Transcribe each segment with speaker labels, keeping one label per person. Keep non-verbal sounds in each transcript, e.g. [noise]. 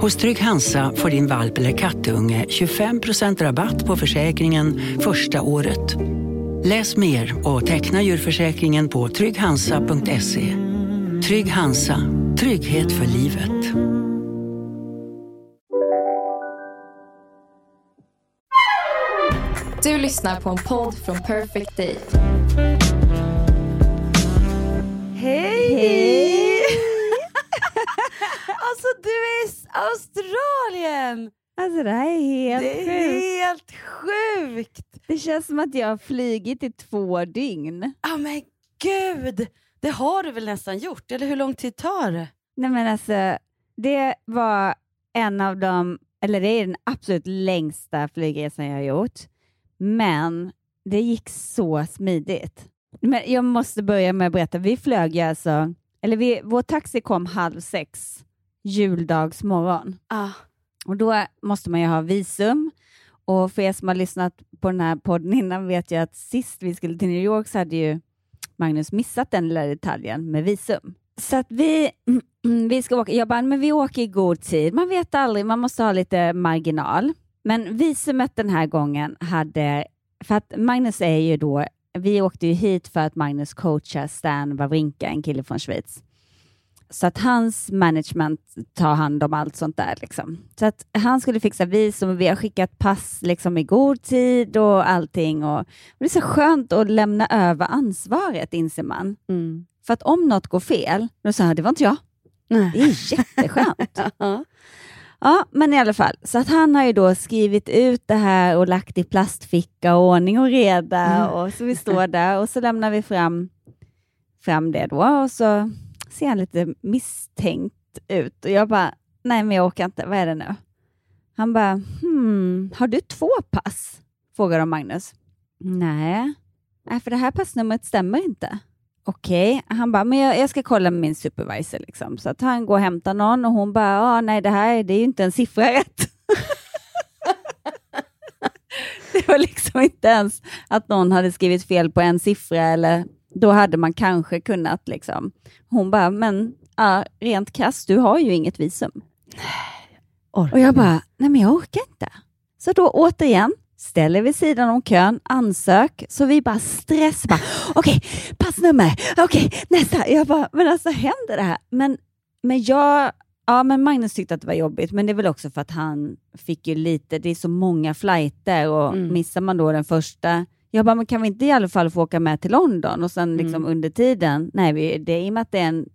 Speaker 1: Hos Trygg Hansa får din valp eller kattunge 25% rabatt på försäkringen första året. Läs mer och teckna djurförsäkringen på trygghansa.se. Trygg Hansa, trygghet för livet.
Speaker 2: Du lyssnar på en podd från Perfect Day.
Speaker 3: Hej! Hej! Alltså du är i Australien!
Speaker 4: Alltså det här är helt
Speaker 3: Det är
Speaker 4: sjukt.
Speaker 3: helt sjukt!
Speaker 4: Det känns som att jag har flygit i två dygn.
Speaker 3: Ja men gud! Det har du väl nästan gjort? Eller hur lång tid tar det?
Speaker 4: Nej men alltså, det var en av de, eller det är den absolut längsta flygresan jag har gjort. Men det gick så smidigt. Men jag måste börja med att berätta, vi flög ju alltså, eller vi, vår taxi kom halv sex juldagsmorgon.
Speaker 3: Ah.
Speaker 4: Och då måste man ju ha visum. Och för er som har lyssnat på den här podden innan vet jag att sist vi skulle till New York så hade ju Magnus missat den lilla detaljen med visum. Så att vi, [clears throat] vi ska åka, jag bara, men vi åker i god tid. Man vet aldrig, man måste ha lite marginal. Men visumet den här gången hade, för att Magnus är ju då, vi åkte ju hit för att Magnus coachar Stan Wawrinka, en kille från Schweiz. Så att hans management tar hand om allt sånt där. Liksom. Så att han skulle fixa visum och vi har skickat pass liksom, i god tid och allting. Och, och det är så skönt att lämna över ansvaret, inser man.
Speaker 3: Mm.
Speaker 4: För att om något går fel, då säger han, det var inte jag.
Speaker 3: Nej.
Speaker 4: Det är jätteskönt. [laughs]
Speaker 3: Ja.
Speaker 4: Ja, men i alla fall. Så att han har ju då skrivit ut det här och lagt i plastficka och ordning och reda. Och så vi står där och så lämnar vi fram, fram det då och så ser han lite misstänkt ut. Och jag bara, nej men jag orkar inte, vad är det nu? Han bara, hmm, har du två pass? Frågar de Magnus. Nej, nej för det här passnumret stämmer inte. Okej, han bara, men jag, jag ska kolla med min supervisor. Liksom. Så att han går och hämtar någon och hon bara, ah, nej det här det är ju inte en siffra [laughs] rätt. det var liksom inte ens att någon hade skrivit fel på en siffra eller då hade man kanske kunnat liksom. Hon bara, men ja, rent krasst, du har ju inget visum. Och jag bara, nej men jag orkar inte. Så då återigen, ställer vid sidan om kön, ansök, så vi bara stress, bara okej, passnummer, okej, nästa. Jag bara, men alltså händer det här? Men, men jag, ja men Magnus tyckte att det var jobbigt, men det är väl också för att han fick ju lite, det är så många flighter och
Speaker 3: Mm.
Speaker 4: missar man då den första, jag bara, men kan vi inte i alla fall få åka med till London och sen liksom
Speaker 3: Mm.
Speaker 4: under tiden, nej, vi, det är i och med att det är en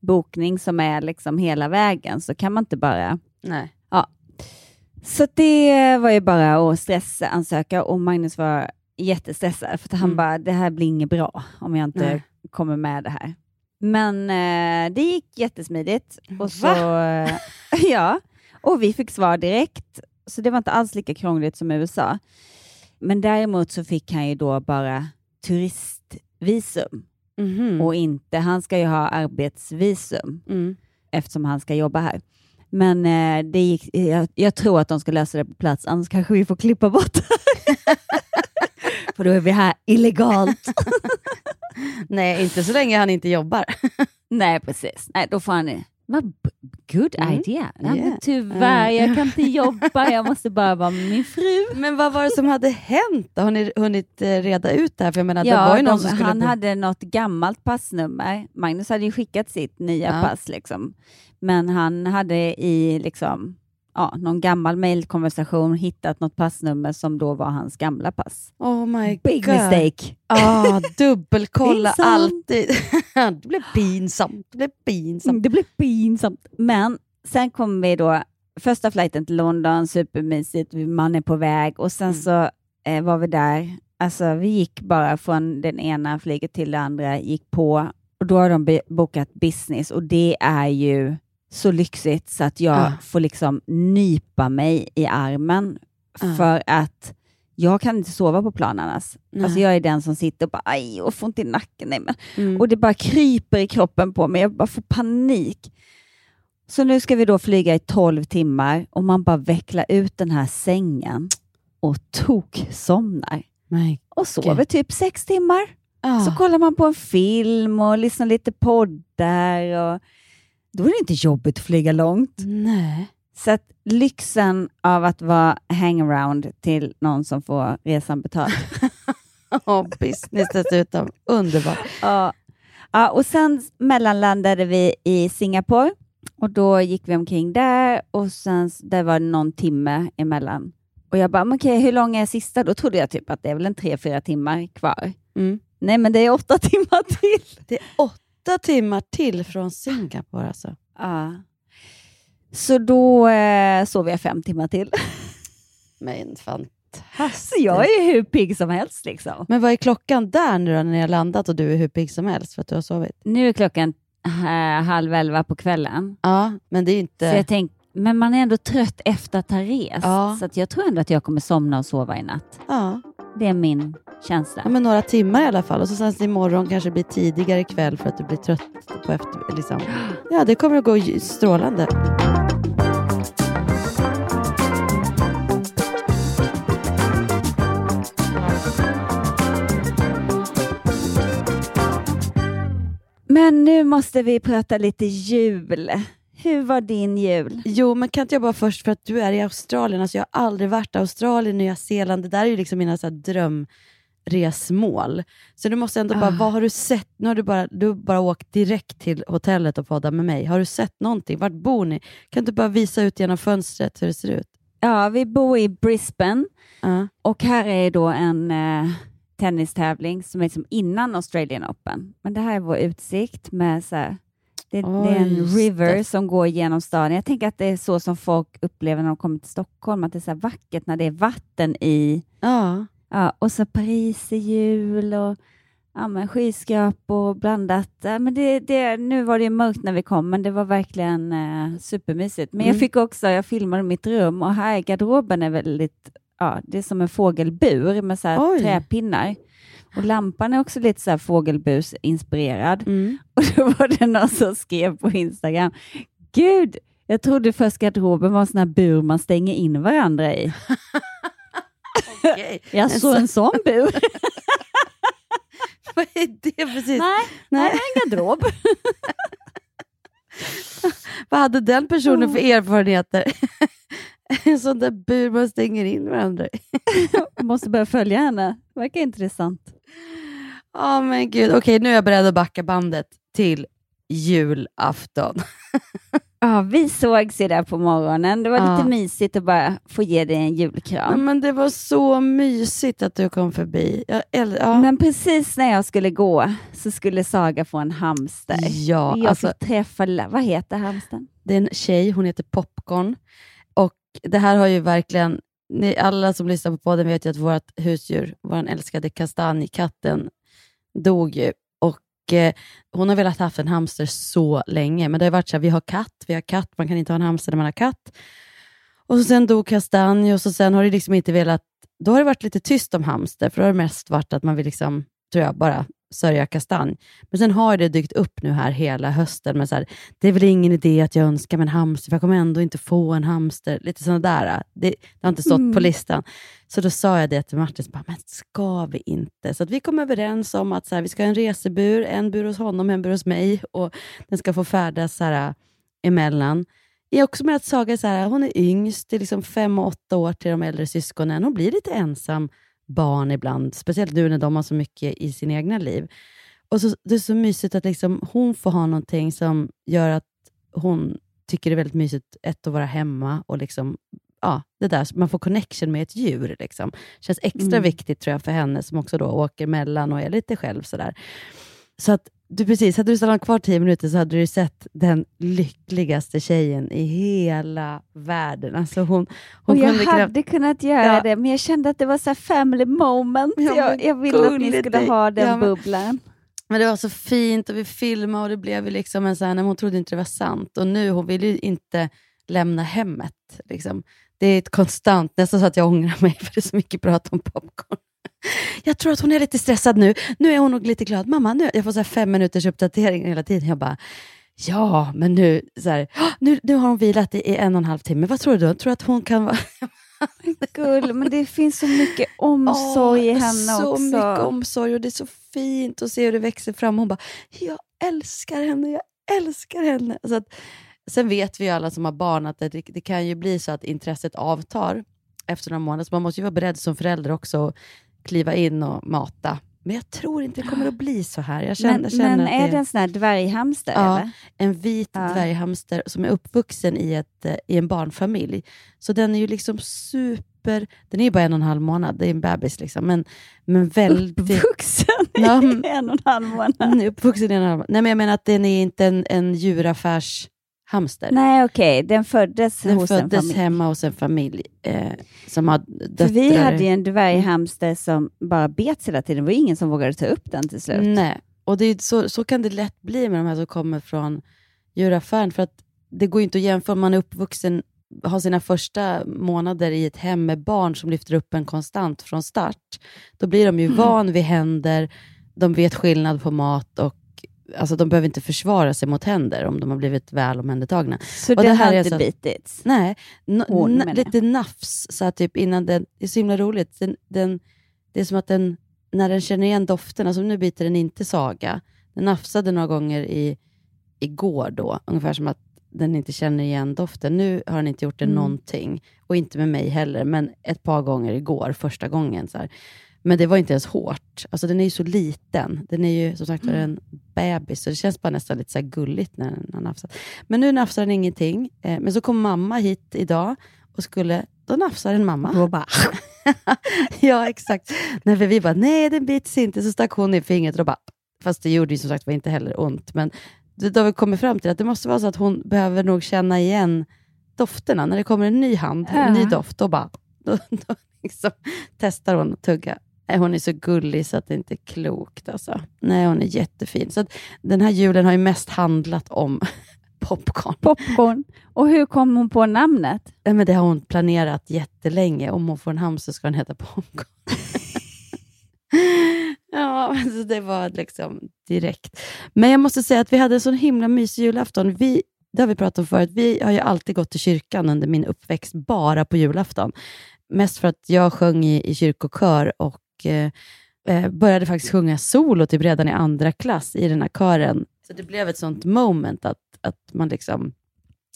Speaker 4: bokning som är liksom hela vägen så kan man inte bara
Speaker 3: Nej.
Speaker 4: så det var ju bara att stressansöka och Magnus var jättestressad för att han
Speaker 3: Mm.
Speaker 4: bara, det här blir inget bra om jag inte
Speaker 3: Nej.
Speaker 4: kommer med det här. Men eh, det gick jättesmidigt. Och så, [laughs] ja, och vi fick svar direkt, så det var inte alls lika krångligt som i USA. Men däremot så fick han ju då bara turistvisum
Speaker 3: Mhm.
Speaker 4: och inte, han ska ju ha arbetsvisum
Speaker 3: Mm.
Speaker 4: eftersom han ska jobba här. Men eh, det gick, jag, jag tror att de ska lösa det på plats, annars kanske vi får klippa bort det. [laughs] För då är vi här illegalt. [laughs]
Speaker 3: Nej, inte så länge han inte jobbar. [laughs]
Speaker 4: Nej, precis. Nej, då får han... Vad good
Speaker 3: Mm.
Speaker 4: idea. Ja,
Speaker 3: Yeah.
Speaker 4: men tyvärr, jag kan inte [laughs] jobba. Jag måste bara vara med min fru.
Speaker 3: Men vad var det som hade hänt? Har ni hunnit eh, reda ut det här? För jag menar, det var
Speaker 4: de,
Speaker 3: som skulle...
Speaker 4: han hade något gammalt passnummer. Magnus hade ju skickat sitt nya
Speaker 3: Ja.
Speaker 4: pass, liksom. men han hade i liksom, ja, någon gammal mejlkonversation hittat något passnummer som då var hans gamla pass.
Speaker 3: Oh my
Speaker 4: Big
Speaker 3: God.
Speaker 4: mistake.
Speaker 3: Ah, dubbelkolla [laughs] alltid. [laughs] det blev pinsamt. Det blev pinsamt.
Speaker 4: Mm, Det blev pinsamt. Men sen kom vi då, första flighten till London, supermysigt, man är på väg och sen
Speaker 3: Mm.
Speaker 4: så eh, var vi där. Alltså vi gick bara från den ena flyget till det andra, gick på och då har de bokat business och det är ju så lyxigt så att jag
Speaker 3: Ah.
Speaker 4: får liksom nypa mig i armen
Speaker 3: Ah.
Speaker 4: för att jag kan inte sova på plan annars.
Speaker 3: Nej.
Speaker 4: Alltså jag är den som sitter och bara, aj, och får ont i nacken. Nej, men.
Speaker 3: Mm.
Speaker 4: Och det bara kryper i kroppen på mig, jag bara får panik. Så nu ska vi då flyga i 12 timmar och man bara vecklar ut den här sängen och tok somnar.
Speaker 3: Nej.
Speaker 4: Och sover typ sex timmar.
Speaker 3: Ah.
Speaker 4: Så kollar man på en film och lyssnar lite poddar. Och då är det inte jobbigt att flyga långt.
Speaker 3: Nej.
Speaker 4: Så att lyxen av att vara hangaround till någon som får resan betald. [laughs]
Speaker 3: Ja, business dessutom. Underbart.
Speaker 4: ja. Ja, och sen mellanlandade vi i Singapore och då gick vi omkring där och sen där var det någon timme emellan. Och jag bara, okej, hur lång är sista? Då trodde jag typ att det är väl en tre, fyra timmar kvar.
Speaker 3: Mm.
Speaker 4: Nej, men det är åtta [laughs] timmar till.
Speaker 3: Det är åtta timmar till från Singapore alltså.
Speaker 4: Ja. Så då eh, sov jag fem timmar till. [laughs]
Speaker 3: Men
Speaker 4: Så
Speaker 3: fantastiskt.
Speaker 4: jag är hur pigg som helst liksom.
Speaker 3: Men vad är klockan där nu då när ni har landat och du är hur pigg som helst för att du har sovit?
Speaker 4: Nu är klockan eh, halv elva på kvällen.
Speaker 3: Ja, men det är
Speaker 4: Så
Speaker 3: inte...
Speaker 4: jag tänk, men man är ändå trött efter att ha rest.
Speaker 3: Ja.
Speaker 4: Så att jag tror ändå att jag kommer somna och sova i natt.
Speaker 3: Ja.
Speaker 4: Det är min känsla.
Speaker 3: ja, men några timmar i alla fall. Och så sen imorgon kanske blir tidigare ikväll för att du blir trött på efter... Liksom. Ja, det kommer att gå strålande.
Speaker 4: Men nu måste vi prata lite jul. Hur var din jul?
Speaker 3: Jo, men kan inte jag bara först, för att du är i Australien, alltså jag har aldrig varit i Australien, Nya Zeeland, det där är ju liksom mina så här drömresmål. Så du måste ändå bara,
Speaker 4: Ah.
Speaker 3: vad har du sett? Nu har du bara, du bara åkt direkt till hotellet och poddat med mig. Har du sett någonting? Vart bor ni? Kan du bara visa ut genom fönstret hur det ser ut?
Speaker 4: Ja, vi bor i Brisbane
Speaker 3: Ja.
Speaker 4: och här är då en eh, tennistävling som är som innan Australian Open. Men det här är vår utsikt med så det, det är en river som går genom staden. Jag tänker att det är så som folk upplever när de kommer till Stockholm, att det är så vackert när det är vatten i
Speaker 3: ja.
Speaker 4: Ja, och så Paris i jul och ja, men skyskrapor blandat. Ja, men det, det, nu var det mörkt när vi kom, men det var verkligen eh, supermysigt. Men jag
Speaker 3: Mm.
Speaker 4: fick också, jag filmade mitt rum och här i garderoben är väldigt, ja, det är som en fågelbur med så träpinnar. Och lampan är också lite så fågelbus-inspirerad.
Speaker 3: Mm. [laughs]
Speaker 4: Och då var det någon som skrev på Instagram, Gud, jag trodde först garderoben var en sån här bur man stänger in varandra i. [laughs]
Speaker 3: Okej. [laughs]
Speaker 4: Jag såg en sån bur.
Speaker 3: Vad är det precis?
Speaker 4: Nej.
Speaker 3: nej,
Speaker 4: en garderob.
Speaker 3: Vad hade den personen för erfarenheter? [laughs] en sån där bur man stänger in varandra [laughs]
Speaker 4: måste börja följa henne. Verkar intressant.
Speaker 3: Ja men gud, okej nu är jag beredd att backa bandet till julafton. [laughs]
Speaker 4: Ja, vi sågs ju där på morgonen. Det var
Speaker 3: Ja.
Speaker 4: lite mysigt att bara få ge dig en
Speaker 3: Ja,
Speaker 4: julkram.
Speaker 3: men det var så mysigt att du kom förbi. Jag ja.
Speaker 4: Men precis när jag skulle gå så skulle Saga få en hamster.
Speaker 3: ja,
Speaker 4: jag
Speaker 3: alltså,
Speaker 4: fick träffa, vad heter hamsten?
Speaker 3: det är en tjej, hon heter Popcorn. Det här har ju verkligen, ni, alla som lyssnar på podden vet ju att vårt husdjur, vår älskade kastanjkatten, dog ju. Och eh, hon har velat haft en hamster så länge, men det har varit så här, vi har katt, vi har katt, man kan inte ha en hamster när man har katt. Och så sen dog kastanj och så sen har det liksom inte velat, då har det varit lite tyst om hamster, för då har det mest varit att man vill liksom, tror jag, bara sörja kastanj. Men sen har det dykt upp nu här hela hösten, men så här, det är väl ingen idé att jag önskar mig en hamster, för jag kommer ändå inte få en hamster. Lite sådana där. Det, det har inte stått
Speaker 4: Mm.
Speaker 3: på listan. Så då sa jag det till Martin, så bara, men ska vi inte? Så att vi kom överens om att så här, vi ska ha en resebur, en bur hos honom, en bur hos mig och den ska få färdas så här, emellan. Jag är också med att Saga så här, hon är yngst, det är liksom fem och åtta år till de äldre syskonen. Hon blir lite ensam barn ibland, speciellt nu när de har så mycket i sin egna liv. Och så, Det är så mysigt att liksom hon får ha någonting som gör att hon tycker det är väldigt mysigt ett, att vara hemma och liksom, ja, det där, man får connection med ett djur. Liksom. känns extra
Speaker 4: Mm.
Speaker 3: viktigt tror jag för henne som också då åker mellan och är lite själv. Sådär. Så att du precis, hade du stannat kvar tio minuter så hade du sett den lyckligaste tjejen i hela världen. Alltså hon, hon
Speaker 4: och jag
Speaker 3: kunde
Speaker 4: hade kunnat göra
Speaker 3: Ja.
Speaker 4: det, men jag kände att det var så här family moment.
Speaker 3: Ja,
Speaker 4: jag, jag ville att ni skulle ha den
Speaker 3: Ja, men-
Speaker 4: bubblan.
Speaker 3: Men det var så fint och vi filmade och det blev liksom en sån här, nej, hon trodde inte det var sant. Och nu, hon vill ju inte lämna hemmet. Liksom. det är ett konstant, nästan så att jag ångrar mig [laughs] för det är så mycket prat om popcorn. Jag tror att hon är lite stressad nu. Nu är hon nog lite glad. Mamma, nu, jag får så fem minuters uppdatering hela tiden. Jag bara, ja, men nu, så här, "Åh, nu, nu har hon vilat i, i en och en halv timme. Vad tror du då? Tror att hon kan vara... [laughs]
Speaker 4: Gull, men det finns så mycket omsorg i
Speaker 3: Åh,
Speaker 4: henne
Speaker 3: så
Speaker 4: också.
Speaker 3: mycket omsorg och det är så fint att se hur det växer fram. Hon bara, jag älskar henne, jag älskar henne. Så att, sen vet vi ju alla som har barn att det, det kan ju bli så att intresset avtar efter några månader. Så man måste ju vara beredd som förälder också kliva in och mata. Men jag tror inte det kommer att bli så här. Jag känner,
Speaker 4: men
Speaker 3: känner
Speaker 4: men är
Speaker 3: det
Speaker 4: det en sån här dvärghamster?
Speaker 3: Ja,
Speaker 4: eller?
Speaker 3: en vit
Speaker 4: Ja.
Speaker 3: dvärghamster som är uppvuxen i, ett, eh, i en barnfamilj. Så den är ju liksom super... Den är ju bara en och en halv månad, det är en bebis liksom. Men, men väldigt...
Speaker 4: Vuxen i
Speaker 3: Ja, men-
Speaker 4: en och en halv månad.
Speaker 3: Är uppvuxen i en och en halv Nej, men jag menar att den är inte en, en djuraffärshamster.
Speaker 4: Nej, okej. Den föddes
Speaker 3: Den
Speaker 4: hos en
Speaker 3: föddes
Speaker 4: familj.
Speaker 3: hemma hos en familj eh, som har
Speaker 4: För
Speaker 3: döttrar.
Speaker 4: vi hade ju en dvärghamster som bara bet hela tiden. Det var ingen som vågade ta upp den till slut.
Speaker 3: Nej, och det är, så, så kan det lätt bli med de här som kommer från djuraffären. För att det går ju inte att jämföra man är uppvuxen, har sina första månader i ett hem med barn som lyfter upp en konstant från start. Då blir de ju
Speaker 4: Mm.
Speaker 3: van vid händer, de vet skillnad på mat och alltså, de behöver inte försvara sig mot händer om de har blivit väl omhändertagna.
Speaker 4: Så
Speaker 3: Och
Speaker 4: det,
Speaker 3: det här
Speaker 4: har
Speaker 3: är
Speaker 4: inte
Speaker 3: så-
Speaker 4: bitits?
Speaker 3: Nej, n-
Speaker 4: Hon,
Speaker 3: lite nafs, så här, typ innan den, det är så himla roligt. Den, den, det är som att den, när den känner igen doften, alltså nu biter den inte Saga. Den nafsade några gånger i, igår då, ungefär som att den inte känner igen doften. Nu har den inte gjort det
Speaker 4: Mm.
Speaker 3: någonting, och inte med mig heller, men ett par gånger igår, första gången. Så här. Men det var inte ens hårt. Alltså den är ju så liten. Den är ju som sagt var en bebis, så det känns bara nästan lite så gulligt när den har nafsat. Men nu nafsar den ingenting. Eh, men så kom mamma hit idag och skulle, då nafsar en mamma.
Speaker 4: Då bara, [laughs]
Speaker 3: ja, exakt. Nej, för vi bara, nej den bits inte. Så stack hon i fingret och bara, fast det gjorde ju som sagt var inte heller ont. Men då då har vi kommit fram till att det måste vara så att hon behöver nog känna igen dofterna. När det kommer en ny hand, en ny doft, då bara, [laughs] då, då liksom testar hon att tugga. Hon är så gullig så att det inte är klokt. Alltså. Nej, hon är jättefin. Så den här julen har ju mest handlat om [laughs] popcorn.
Speaker 4: popcorn. Och hur kom hon på namnet?
Speaker 3: Nej, men det har hon planerat jättelänge. Om hon får en hamster ska den heta Popcorn. [laughs] ja, men så det var liksom direkt. Men jag måste säga att vi hade en sån himla mysig julafton. Vi, det har vi pratat om förut. Vi har ju alltid gått till kyrkan under min uppväxt, bara på julafton. Mest för att jag sjöng i, i kyrkokör och och eh, eh, började faktiskt sjunga solo typ redan i andra klass i den här kören. Så det blev ett sånt moment att, att man liksom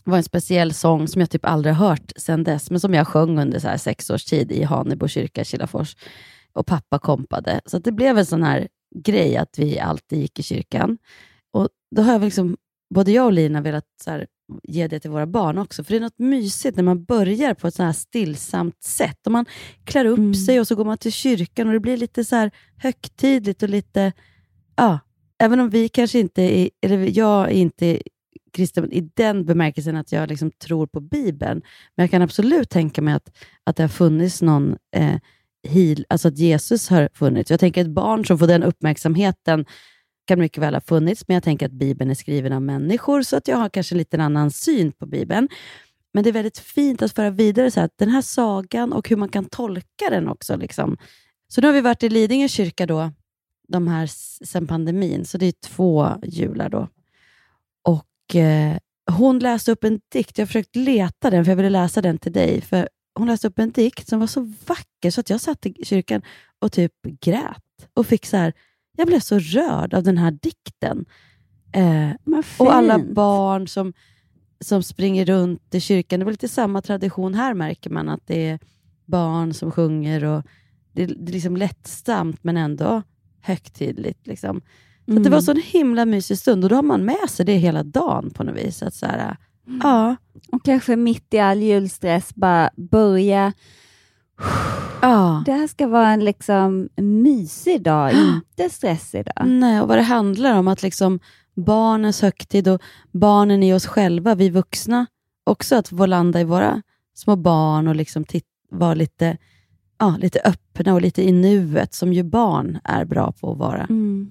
Speaker 3: var en speciell sång som jag typ aldrig har hört sedan dess, men som jag sjöng under så här sex års tid i Hanebo kyrka i Kilafors. Och pappa kompade. Så att det blev en sån här grej att vi alltid gick i kyrkan. Och då har jag liksom, både jag och Lina velat så här, ge det till våra barn också. För det är något mysigt när man börjar på ett så här stillsamt sätt. Och man klär upp
Speaker 4: Mm.
Speaker 3: sig och så går man till kyrkan och det blir lite så här högtidligt och lite, ja, även om vi kanske inte är, eller jag är inte kristen i den bemärkelsen att jag liksom tror på Bibeln. Men jag kan absolut tänka mig att, att det har funnits någon eh, heal, alltså att Jesus har funnits. Jag tänker ett barn som får den uppmärksamheten kan mycket väl ha funnits, men jag tänker att Bibeln är skriven av människor, så att jag har kanske lite liten annan syn på Bibeln. Men det är väldigt fint att föra vidare så att den här sagan och hur man kan tolka den också. Liksom. Så nu har vi varit i Lidingö kyrka då, de här sen pandemin, så det är två jular då. Och eh, Hon läste upp en dikt, jag har försökt leta den, för jag ville läsa den till dig. För Hon läste upp en dikt som var så vacker, så att jag satt i kyrkan och typ grät. Och fick så här, jag blev så rörd av den här dikten. Eh, och alla barn som, som springer runt i kyrkan. Det var lite samma tradition här märker man, att det är barn som sjunger och det, det är liksom lättsamt men ändå högtidligt. Liksom. Så att det var så en himla mysig stund och då har man med sig det hela dagen på något vis. Att så här, ja,
Speaker 4: Och kanske mitt i all julstress bara börja.
Speaker 3: Ja.
Speaker 4: Det här ska vara en liksom mysig dag, [gasps] inte stressig dag.
Speaker 3: Nej, och vad det handlar om, att liksom barnens högtid och barnen i oss själva, vi vuxna, också att få landa i våra små barn och liksom vara lite, ja, lite öppna och lite i nuet, som ju barn är bra på att vara.
Speaker 4: Mm.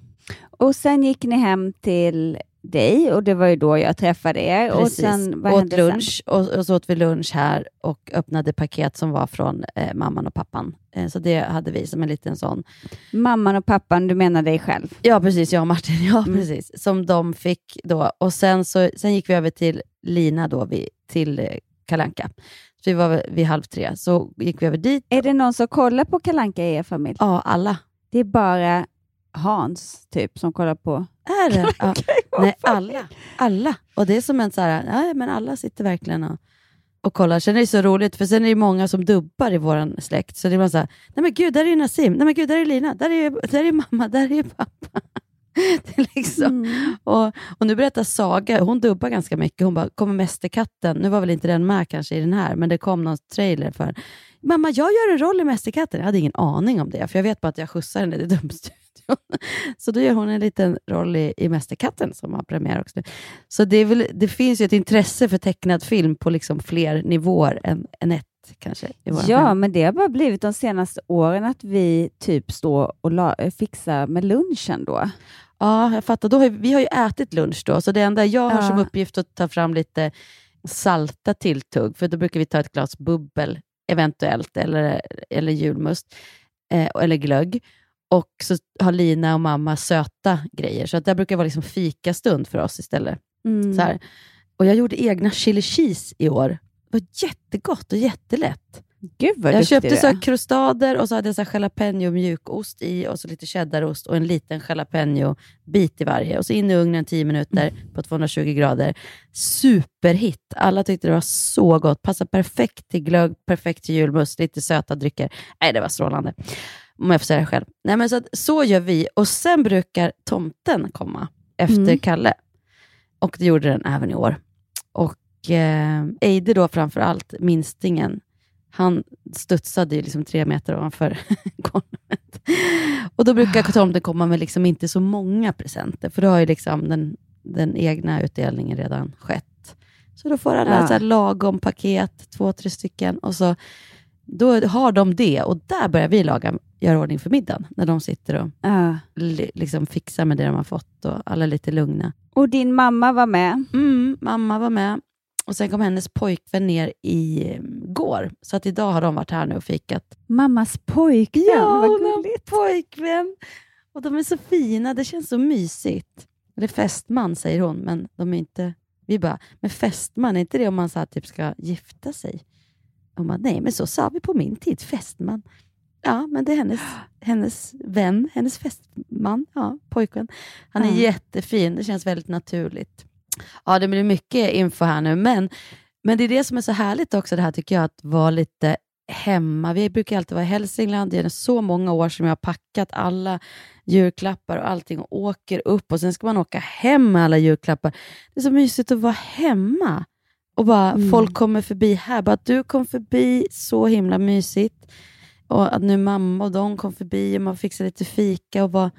Speaker 4: Och sen gick ni hem till dig och det var ju då jag träffade er. Och
Speaker 3: Precis.
Speaker 4: sen, vad
Speaker 3: åt
Speaker 4: hände sen?
Speaker 3: lunch och, och så åt vi lunch här och öppnade paket som var från eh, mamman och pappan. Eh, så det hade vi som en liten sån.
Speaker 4: Mamman och pappan, du menar dig själv?
Speaker 3: Ja, precis. Jag och Martin. Ja,
Speaker 4: Mm.
Speaker 3: precis. Som de fick då. Och sen, så, sen gick vi över till Lina då, vi, till eh, Kalanka. Så vi var vid halv tre, så gick vi över dit.
Speaker 4: Är det någon som kollar på Kalanka i er familj?
Speaker 3: Ja, alla.
Speaker 4: Det är bara Hans typ som kollar på
Speaker 3: Är det? [laughs] Ja. Nej, alla. alla. Och det är som en så här, ja, men alla sitter verkligen och, och kollar. Sen är det så roligt, för sen är det många som dubbar i vår släkt. Så det är så här, nej men gud, där är ju Nassim, nej men gud, där är Lina, där är, där är mamma, där är pappa. [laughs] Det är liksom,
Speaker 4: Mm.
Speaker 3: och, och nu berättar Saga, hon dubbar ganska mycket. Hon bara, kommer Mästerkatten? Nu var väl inte den med kanske i den här, men det kom någon trailer för Mamma, jag gör en roll i Mästerkatten. Jag hade ingen aning om det, för jag vet bara att jag skjutsar henne till [laughs] Så då gör hon en liten roll i, i Mästerkatten som har premiär också. Så det, väl, det finns ju ett intresse för tecknad film på liksom fler nivåer än, än ett kanske.
Speaker 4: Ja,
Speaker 3: hem.
Speaker 4: men det har bara blivit de senaste åren att vi typ står och la- fixar med lunchen då.
Speaker 3: ja, jag fattar. Då har, vi har ju ätit lunch då, så det enda jag har
Speaker 4: Ja.
Speaker 3: som uppgift att ta fram lite salta tilltugg, för då brukar vi ta ett glas bubbel eventuellt, eller, eller julmust, eh, eller glögg. Och så har Lina och mamma söta grejer, så att det brukar vara liksom fikastund för oss istället.
Speaker 4: Mm.
Speaker 3: Så här. Och jag gjorde egna chili cheese i år. Det var jättegott och jättelätt.
Speaker 4: Gud vad
Speaker 3: jag köpte så krustader och så hade jag så här jalapeno mjukost i och så lite cheddarost och en liten jalapeno-bit i varje. Och så in i ugnen 10 minuter på 220 grader. Superhit. Alla tyckte det var så gott. Passar perfekt till glögg, perfekt till julmust, lite söta drycker. Nej, det var strålande. Om jag får säga det själv. Nej, men så, att, så gör vi. Och sen brukar tomten komma efter
Speaker 4: Mm.
Speaker 3: Kalle. Och det gjorde den även i år. Och eh, Eide då framför allt, minstingen, han studsade ju liksom tre meter ovanför [laughs] golvet. Och då brukar [sighs] tomten komma med liksom inte så många presenter, för då har ju liksom den, den egna utdelningen redan skett. Så då får alla
Speaker 4: Ja.
Speaker 3: så här lagom paket, två, tre stycken, och så då har de det och där börjar vi laga, göra ordning för middagen, när de sitter och
Speaker 4: Ja.
Speaker 3: li, liksom fixar med det de har fått och alla är lite lugna.
Speaker 4: Och din mamma var med.
Speaker 3: Mm, mamma var med och sen kom hennes pojkvän ner i eh, går, så att idag har de varit här nu och fikat.
Speaker 4: Mammas pojkvän,
Speaker 3: Ja,
Speaker 4: vad gulligt.
Speaker 3: pojkvän. Och de är så fina, det känns så mysigt. Eller fästman säger hon, men de är inte... Vi bara, men fästman, är inte det om man så här, typ ska gifta sig? Hon bara, nej men så sa vi på min tid, fästman. Ja, men det är hennes, hennes vän, hennes fästman, ja, pojkvän. Han är
Speaker 4: Ja.
Speaker 3: jättefin, det känns väldigt naturligt. Ja, det blir mycket info här nu, men, men det är det som är så härligt också, det här tycker jag, att vara lite hemma. Vi brukar alltid vara i Hälsingland. Det är så många år som jag har packat alla julklappar och allting och åker upp och sen ska man åka hem med alla julklappar. Det är så mysigt att vara hemma och bara
Speaker 4: Mm.
Speaker 3: folk kommer förbi här. Bara att du kom förbi, så himla mysigt. Och att nu mamma och de kom förbi och man fixar lite fika och bara...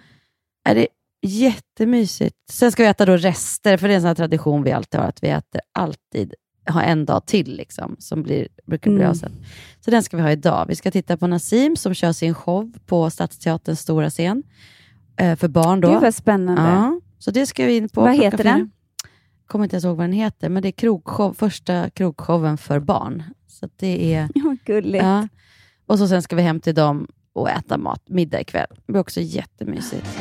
Speaker 3: Är det jättemysigt. Sen ska vi äta då rester, för det är en sån här tradition vi alltid har, att vi äter alltid, har en dag till liksom, som blir, brukar bli
Speaker 4: Mm.
Speaker 3: Så den ska vi ha idag. Vi ska titta på Nassim som kör sin show på Stadsteaterns stora scen eh, för barn. Då.
Speaker 4: Gud vad spännande.
Speaker 3: Ja, så det ska vi in på.
Speaker 4: Vad heter den?
Speaker 3: Kommer inte ens ihåg vad den heter, men det är krogshow, första krogshowen för barn. Så det är... [laughs]
Speaker 4: Ja, gulligt.
Speaker 3: Ja. Och så sen ska vi hem till dem och äta mat, middag ikväll. Det blir också jättemysigt.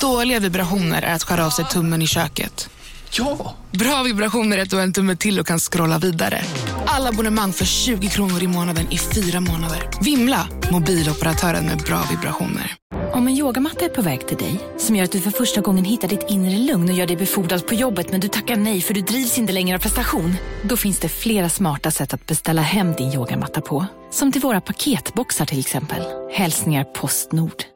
Speaker 5: Dåliga vibrationer är att skära av sig tummen i köket.
Speaker 6: Ja!
Speaker 5: Bra vibrationer är du har en tumme till och kan scrolla vidare. Alla abonnemang för 20 kronor i månaden i fyra månader. Vimla! Mobiloperatören med bra vibrationer.
Speaker 7: Om en yogamatta är på väg till dig, som gör att du för första gången hittar ditt inre lugn och gör dig befordrad på jobbet men du tackar nej för du drivs inte längre av prestation. Då finns det flera smarta sätt att beställa hem din yogamatta på. Som till våra paketboxar till exempel. Hälsningar Postnord.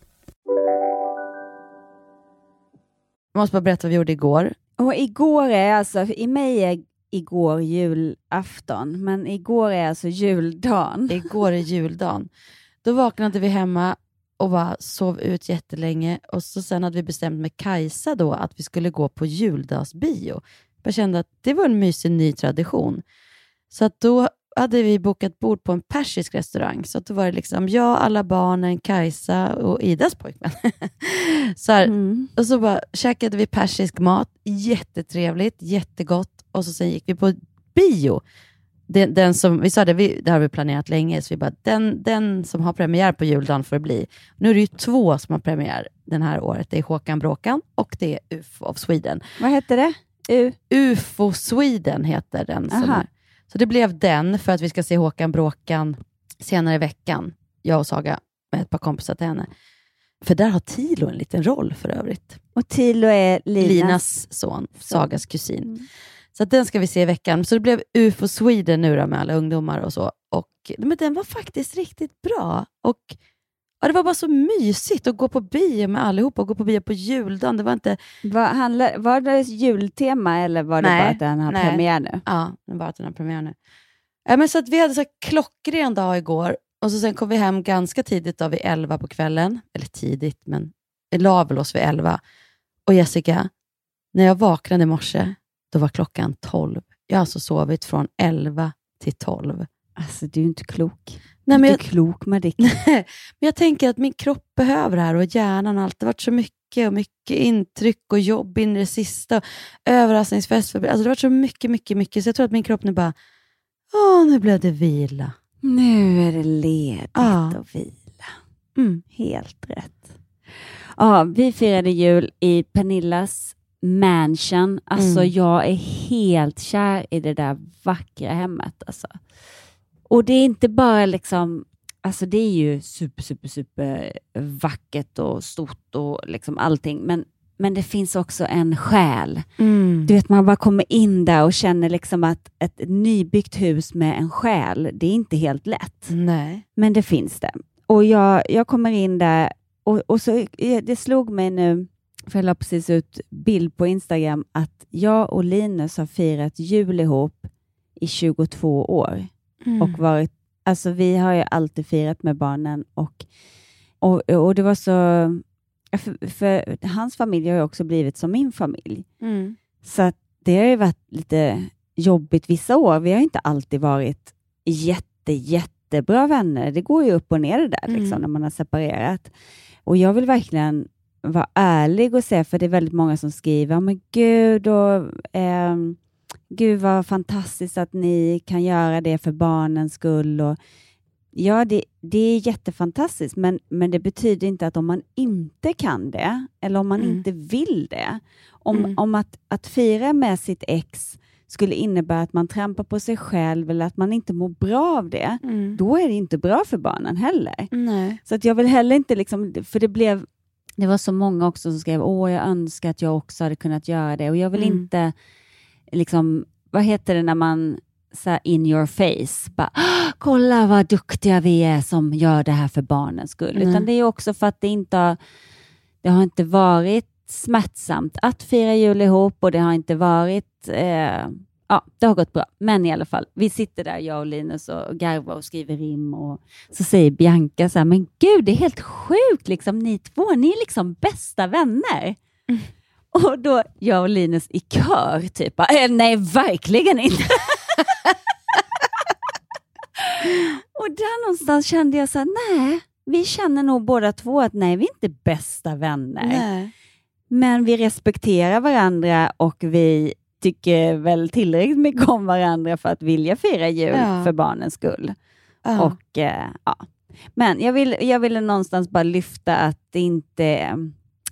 Speaker 3: Måste bara berätta vad vi gjorde igår.
Speaker 4: Och igår är alltså, för i mig är igår julafton, men igår är alltså juldagen. [laughs]
Speaker 3: Igår är juldagen. Då vaknade vi hemma och bara sov ut jättelänge och så sen hade vi bestämt med Kajsa då att vi skulle gå på juldagsbio. Jag kände att det var en mysig ny tradition. Så att då hade vi bokat bord på en persisk restaurang. Så då var det liksom jag, alla barnen, Kajsa och Idas pojkvän. [laughs] så här,
Speaker 4: Mm.
Speaker 3: Och så bara käkade vi persisk mat, jättetrevligt, jättegott. Och så sen gick vi på bio. Den, den som, vi sa det, vi, det har vi planerat länge, så vi bara, den, den som har premiär på juldagen får det bli. Nu är det ju två som har premiär den här året. Det är Håkan Bråkan och det är UFO of Sweden.
Speaker 4: Vad hette det? U?
Speaker 3: UFO Sweden heter den. Som. Så det blev den för att vi ska se Håkan Bråkan senare i veckan. Jag och Saga med ett par kompisar till henne. För där har Tilo en liten roll för övrigt.
Speaker 4: Och Tilo är Linas.
Speaker 3: Linas son, Sagas kusin. Så att den ska vi se i veckan. Så det blev UFO Sweden nu då med alla ungdomar och så. Och, men den var faktiskt riktigt bra. Och ja, Det var bara så mysigt att gå på bio med allihopa och gå på bio på juldagen. Det var inte...
Speaker 4: Var, handlar, var det jultema eller var det
Speaker 3: Nej,
Speaker 4: bara att den har
Speaker 3: nej.
Speaker 4: premiär nu?
Speaker 3: Ja, det var att den har premiär nu. Ja, men så att vi hade så klockren dag igår och så sen kom vi hem ganska tidigt, då, vid 11 på kvällen. Eller tidigt, men la väl oss vid 11. Och Jessica, när jag vaknade i morse, då var klockan 12. Jag har alltså sovit från 11 till 12.
Speaker 4: Alltså, du är inte klok.
Speaker 3: Nej,
Speaker 4: du är
Speaker 3: jag,
Speaker 4: inte klok Madick. [laughs]
Speaker 3: men jag tänker att min kropp behöver det här och hjärnan har alltid varit så mycket och mycket intryck och jobb in i det sista. Överraskningsfest. För, alltså det har varit så mycket, mycket, mycket. Så jag tror att min kropp nu bara, åh, nu blev det vila.
Speaker 4: Nu är det ledigt
Speaker 3: Ja.
Speaker 4: och vila.
Speaker 3: Mm.
Speaker 4: Helt rätt. Ja, vi firade jul i Pernillas mansion. Alltså,
Speaker 3: Mm.
Speaker 4: jag är helt kär i det där vackra hemmet. Alltså. Och det är inte bara liksom, alltså det är ju super, super, super vackert och stort och liksom allting, men, men det finns också en själ.
Speaker 3: Mm.
Speaker 4: Du vet, man bara kommer in där och känner liksom att ett nybyggt hus med en själ, det är inte helt lätt.
Speaker 3: Nej.
Speaker 4: Men det finns det. Och jag, jag kommer in där och, och så, eh, det slog mig nu, för jag la precis ut bild på Instagram, att jag och Linus har firat jul ihop i 22 år.
Speaker 3: Mm.
Speaker 4: Och varit, alltså vi har ju alltid firat med barnen och, och, och det var så... För, för hans familj har ju också blivit som min familj.
Speaker 3: Mm.
Speaker 4: Så det har ju varit lite jobbigt vissa år. Vi har inte alltid varit jätte, jättebra vänner. Det går ju upp och ner det där liksom,
Speaker 3: Mm.
Speaker 4: när man har separerat. Och jag vill verkligen vara ärlig och säga, för det är väldigt många som skriver, "Ja, men gud, och, ehm, gud vad fantastiskt att ni kan göra det för barnens skull. Och, ja, det, det är jättefantastiskt, men, men det betyder inte att om man inte kan det, eller om man
Speaker 3: Mm.
Speaker 4: inte vill det, om,
Speaker 3: Mm.
Speaker 4: om att, att fira med sitt ex skulle innebära att man trampar på sig själv eller att man inte mår bra av det,
Speaker 3: Mm.
Speaker 4: då är det inte bra för barnen heller.
Speaker 3: Nej.
Speaker 4: Så att jag vill heller inte, liksom, för det blev det var så många också som skrev, åh jag önskar att jag också hade kunnat göra det och jag vill
Speaker 3: Mm.
Speaker 4: inte, liksom, vad heter det när man så in your face, bara, "Ah, kolla vad duktiga vi är som gör det här för barnens skull.
Speaker 3: Nej.
Speaker 4: Utan det är också för att det inte har, det har inte varit smärtsamt att fira jul ihop och det har inte varit eh, Ja, det har gått bra. Men i alla fall, vi sitter där, jag och Linus, och garvar och skriver rim. Och så säger Bianca så här, men gud, det är helt sjukt, liksom, ni två, ni är liksom bästa vänner. Och då, jag och Linus i kör, typ, "Eh, nej, verkligen inte. [laughs] och där någonstans kände jag så här, nej, vi känner nog båda två att nej, vi är inte bästa vänner.
Speaker 3: Nej.
Speaker 4: Men vi respekterar varandra och vi tycker väl tillräckligt mycket om varandra för att vilja fira jul
Speaker 3: Ja.
Speaker 4: för barnens skull.
Speaker 3: Ja.
Speaker 4: Och, eh, ja. Men jag, vill, jag ville någonstans bara lyfta att det inte,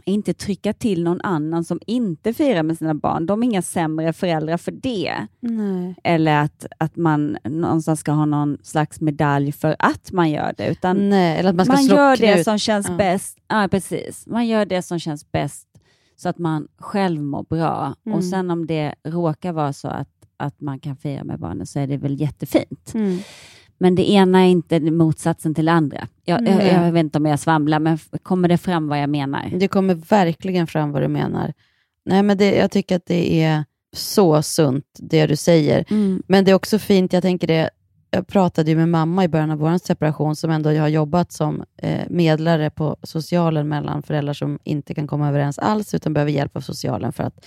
Speaker 4: inte trycka till någon annan som inte firar med sina barn. De är inga sämre föräldrar för det.
Speaker 3: Nej.
Speaker 4: Eller att, att man någonstans ska ha någon slags medalj för att man gör det. Utan
Speaker 3: Nej. Eller att man ska
Speaker 4: man
Speaker 3: slå
Speaker 4: gör det
Speaker 3: knut.
Speaker 4: som känns
Speaker 3: Ja.
Speaker 4: bäst. Ja, precis. Man gör det som känns bäst så att man själv mår bra.
Speaker 3: Mm.
Speaker 4: Och sen om det råkar vara så att, att man kan fira med barnen så är det väl jättefint.
Speaker 3: Mm.
Speaker 4: Men det ena är inte motsatsen till det andra. Jag, jag, jag vet inte om jag svamlar, men kommer det fram vad jag menar?
Speaker 3: Det kommer verkligen fram vad du menar. Nej, men det, jag tycker att det är så sunt, det du säger.
Speaker 4: Mm.
Speaker 3: Men det är också fint, jag tänker det, jag pratade ju med mamma i början av vår separation, som ändå har jobbat som eh, medlare på socialen mellan föräldrar som inte kan komma överens alls, utan behöver hjälp av socialen för att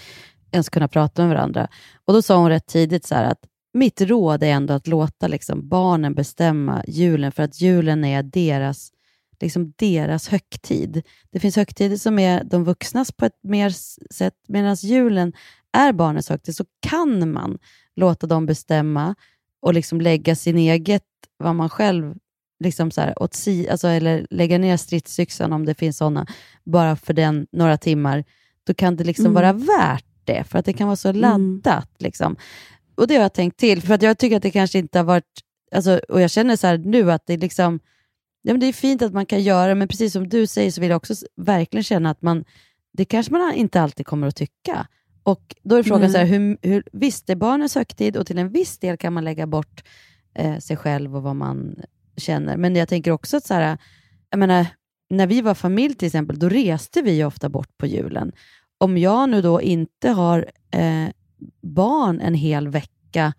Speaker 3: ens kunna prata med varandra. Och Då sa hon rätt tidigt så att mitt råd är ändå att låta liksom barnen bestämma julen, för att julen är deras, liksom deras högtid. Det finns högtider som är de vuxnas på ett mer sätt, medan julen är barnens högtid, så kan man låta dem bestämma och liksom lägga sin eget, vad man själv, liksom så här, åt si, alltså, eller lägga ner stridsyxan om det finns sådana, bara för den några timmar, då kan det liksom
Speaker 4: Mm.
Speaker 3: vara värt det, för att det kan vara så laddat. Liksom. Och det har jag tänkt till, för att jag tycker att det kanske inte har varit, alltså, och jag känner så nu att det är liksom, ja, men det är fint att man kan göra, men precis som du säger så vill jag också verkligen känna att man, det kanske man inte alltid kommer att tycka. Och då är frågan
Speaker 4: Nej.
Speaker 3: så här, hur, hur, visst det är barnens högtid och till en viss del kan man lägga bort eh, sig själv och vad man känner. Men jag tänker också att så här, jag menar, när vi var familj till exempel, då reste vi ofta bort på julen. Om jag nu då inte har eh, barn en hel vecka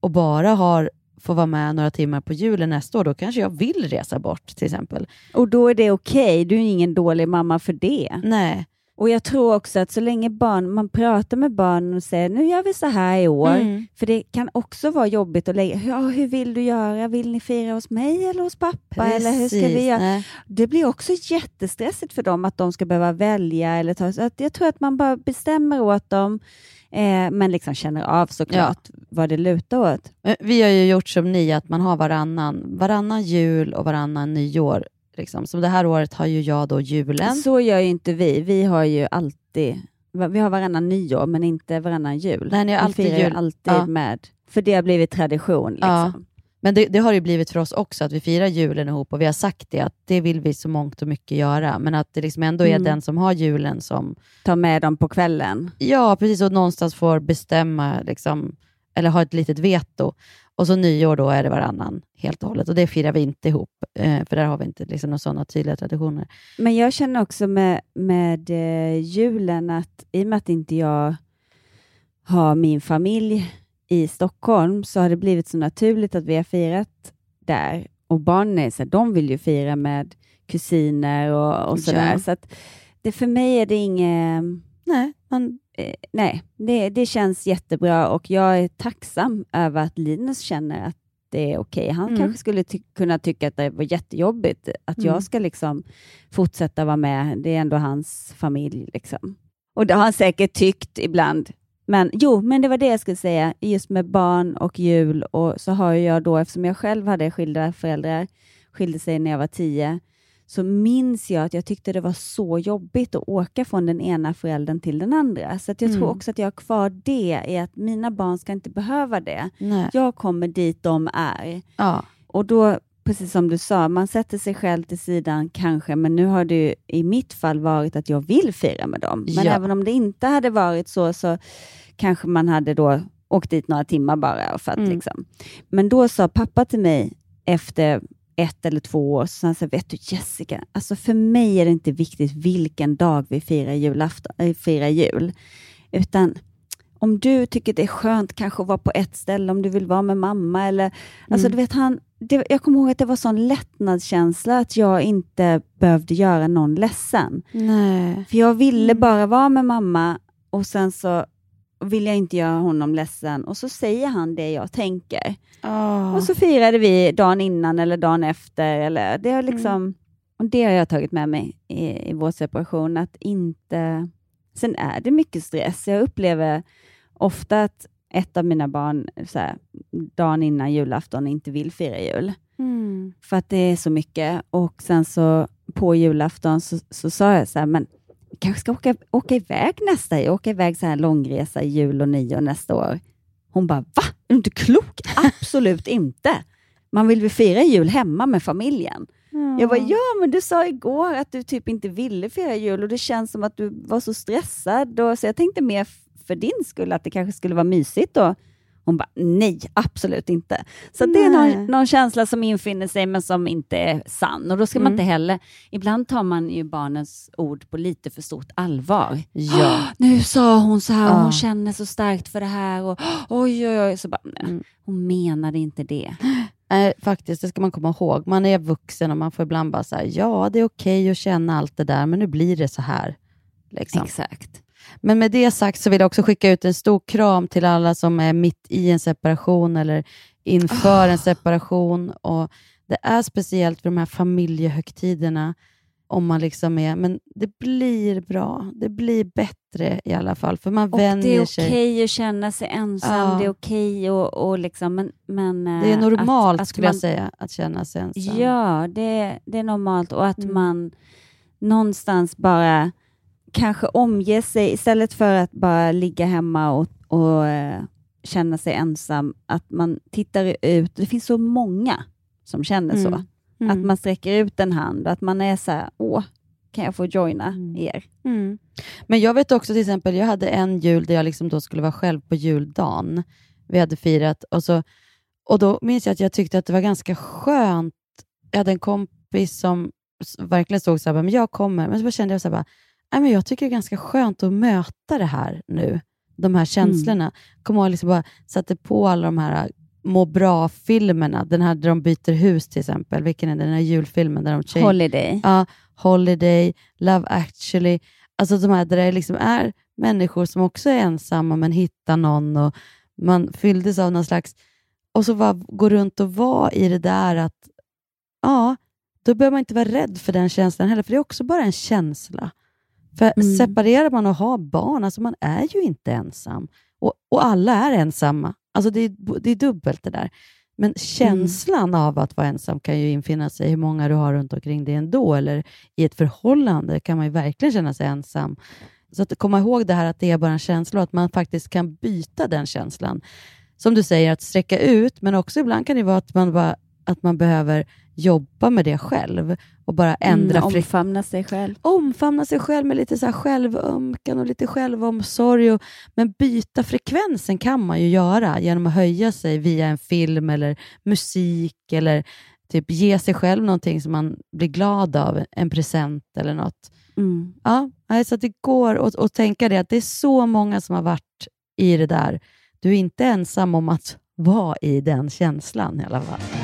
Speaker 3: och bara har får vara med några timmar på julen nästa år, då kanske jag vill resa bort till exempel.
Speaker 4: Och då är det okej, du är ingen dålig mamma för det.
Speaker 3: Nej.
Speaker 4: Och jag tror också att så länge barn, man pratar med barnen och säger nu gör vi så här i år,
Speaker 3: Mm.
Speaker 4: för det kan också vara jobbigt att lägga, ja, hur vill du göra? Vill ni fira hos mig eller hos pappa? Eller hur ska
Speaker 3: Precis,
Speaker 4: vi göra?
Speaker 3: nej.
Speaker 4: Det blir också jättestressigt för dem att de ska behöva välja. Eller ta, så att jag tror att man bara bestämmer åt dem, eh, men liksom känner av såklart vad det lutar åt.
Speaker 3: Men Vi har ju gjort som ni, att man har varannan, varannan jul och varannan nyår. Liksom. Som det här året har ju jag då julen.
Speaker 4: Så gör ju inte vi. Vi har ju alltid, vi har varannan nyår men inte varannan jul.
Speaker 3: Nej, ni har
Speaker 4: vi
Speaker 3: alltid
Speaker 4: firar ju
Speaker 3: jul.
Speaker 4: alltid
Speaker 3: Ja.
Speaker 4: med, för det har blivit tradition. Liksom.
Speaker 3: Ja. Men det, det har ju blivit för oss också, att vi firar julen ihop och vi har sagt det, att det vill vi så mångt och mycket göra, men att det liksom ändå är
Speaker 4: Mm.
Speaker 3: den som har julen som,
Speaker 4: Ta med dem på kvällen.
Speaker 3: ja precis, och någonstans får bestämma, liksom, eller ha ett litet veto. Och så nyår då är det varannan helt och hållet, och det firar vi inte ihop, eh, för där har vi inte liksom några sådana tydliga traditioner.
Speaker 4: Men jag känner också med, med eh, julen att i och med att inte jag har min familj i Stockholm så har det blivit så naturligt att vi har firat där. Och barnen så här, de vill ju fira med kusiner och, och sådär.
Speaker 3: Ja.
Speaker 4: Så att det, för mig är det inget...
Speaker 3: Nej, man,
Speaker 4: eh, nej det, det känns jättebra och jag är tacksam över att Linus känner att det är okej. Han
Speaker 3: Mm.
Speaker 4: kanske skulle ty- kunna tycka att det var jättejobbigt att
Speaker 3: Mm.
Speaker 4: jag ska liksom fortsätta vara med. Det är ändå hans familj. Liksom. Och det har han säkert tyckt ibland. Men jo, men det var det jag skulle säga. Just med barn och jul och så har jag då, eftersom jag själv hade skilda föräldrar, skilde sig när jag var tio, så minns jag att jag tyckte det var så jobbigt att åka från den ena föräldern till den andra. Så att jag tror
Speaker 3: Mm.
Speaker 4: också att jag har kvar det, i att mina barn ska inte behöva det.
Speaker 3: nej.
Speaker 4: Jag kommer dit de är.
Speaker 3: Ja.
Speaker 4: Och då, precis som du sa, man sätter sig själv till sidan kanske, men nu har det i mitt fall varit att jag vill fira med dem. Men
Speaker 3: Ja.
Speaker 4: även om det inte hade varit så, så kanske man hade då åkt dit några timmar bara. För att,
Speaker 3: Mm.
Speaker 4: liksom. Men då sa pappa till mig efter ett eller två år, så han sa, vet du Jessica, alltså för mig är det inte viktigt vilken dag vi firar, julafton, äh, firar jul, utan om du tycker det är skönt kanske att vara på ett ställe, om du vill vara med mamma eller Alltså,
Speaker 3: Mm.
Speaker 4: du vet, han, det, jag kommer ihåg att det var sån lättnadskänsla att jag inte behövde göra någon ledsen.
Speaker 3: Nej.
Speaker 4: För jag ville
Speaker 3: Mm.
Speaker 4: bara vara med mamma och sen så vill jag inte göra honom ledsen och så säger han det jag tänker.
Speaker 3: Oh.
Speaker 4: Och så firade vi dagen innan eller dagen efter. Eller det, har liksom,
Speaker 3: Mm.
Speaker 4: och det har jag tagit med mig i, i vår separation. Att inte... Sen är det mycket stress. Jag upplever ofta att ett av mina barn så här, dagen innan julafton inte vill fira jul.
Speaker 3: Mm.
Speaker 4: För att det är så mycket. Och sen så på julafton så, så sa jag så här, men kanske ska åka, åka iväg nästa åka iväg så här långresa i jul och nyår nästa år. Hon bara, va? Är du inte klok? [laughs] Absolut inte. Man vill väl fira jul hemma med familjen. Jag bara, ja men du sa igår att du typ inte ville fira jul och det känns som att du var så stressad. Och, så jag tänkte mer för din skull att det kanske skulle vara mysigt att Hon bara, nej, absolut inte. Så det är
Speaker 3: Nej.
Speaker 4: någon, någon känsla som infinner sig, men som inte är sann. Och då ska man
Speaker 3: Mm.
Speaker 4: inte heller... Ibland tar man ju barnens ord på lite för stort allvar.
Speaker 3: Ja.
Speaker 4: Nu sa hon så här, och
Speaker 3: Ja.
Speaker 4: hon känner så starkt för det här. Och, oj, oj, oj. Så bara, nej,
Speaker 3: Mm.
Speaker 4: hon menade inte det. [gasps]
Speaker 3: Nej, faktiskt, det ska man komma ihåg. Man är vuxen och man får ibland bara säga ja, det är okej att känna allt det där, men nu blir det så här. Liksom.
Speaker 4: Exakt.
Speaker 3: Men med det sagt så vill jag också skicka ut en stor kram till alla som är mitt i en separation eller inför en separation. Och Det är speciellt för de här familjehögtiderna, om man liksom är, men det blir bra. Det blir bättre i alla fall, för man
Speaker 4: Och det är
Speaker 3: vänjer
Speaker 4: okej
Speaker 3: sig.
Speaker 4: att känna sig ensam,
Speaker 3: Ja.
Speaker 4: det är okej och, och liksom, men, men
Speaker 3: Det är
Speaker 4: eh,
Speaker 3: normalt,
Speaker 4: att, att
Speaker 3: skulle
Speaker 4: man,
Speaker 3: jag säga, att känna sig ensam.
Speaker 4: Ja, det, det är normalt och att
Speaker 3: Mm.
Speaker 4: man någonstans bara kanske omger sig, istället för att bara ligga hemma och, och eh, känna sig ensam, att man tittar ut. Det finns så många som känner så.
Speaker 3: Mm. Mm.
Speaker 4: Att man sträcker ut en hand och att man är så här, åh, kan jag få joina
Speaker 3: Mm.
Speaker 4: er?
Speaker 3: Mm. Men jag vet också till exempel, jag hade en jul där jag liksom då skulle vara själv på juldagen. Vi hade firat och, så, och då minns jag att jag tyckte att det var ganska skönt. Jag hade en kompis som verkligen stod så här, men jag kommer. Men så kände jag så här, bara, Nej, men jag tycker det är ganska skönt att möta det här nu. De här känslorna. Kommer ihåg liksom bara satte på alla de här må bra-filmerna. Den här där de byter hus till exempel. Vilken är det? Den här julfilmen där de tjej-
Speaker 4: Holiday.
Speaker 3: Ja, Holiday, Love actually. Alltså de här där det liksom är människor som också är ensamma men hittar någon och man fylldes av någon slags... Och så bara gå runt och vara i det där att, ja, då behöver man inte vara rädd för den känslan heller, för det är också bara en känsla. För
Speaker 4: Mm.
Speaker 3: separerar man och har barn, alltså man är ju inte ensam. Och, och alla är ensamma. Alltså det, är, det är dubbelt det där. Men känslan av att vara ensam kan ju infinna sig hur många du har runt omkring dig ändå, eller i ett förhållande kan man ju verkligen känna sig ensam. Så att komma ihåg det här att det är bara en känsla och att man faktiskt kan byta den känslan. Som du säger, att sträcka ut, men också ibland kan det vara att man, bara, att man behöver jobba med det själv och bara ändra
Speaker 4: Mm, omfamna sig själv.
Speaker 3: omfamna sig själv med lite så självömkan och lite självomsorg. Och, men byta frekvensen kan man ju göra genom att höja sig via en film eller musik eller typ ge sig själv någonting som man blir glad av, en present eller något.
Speaker 4: Mm.
Speaker 3: Ja, nej, så att det går att, att tänka det att det är så många som har varit i det där. Du är inte ensam om att vara i den känslan i alla fall.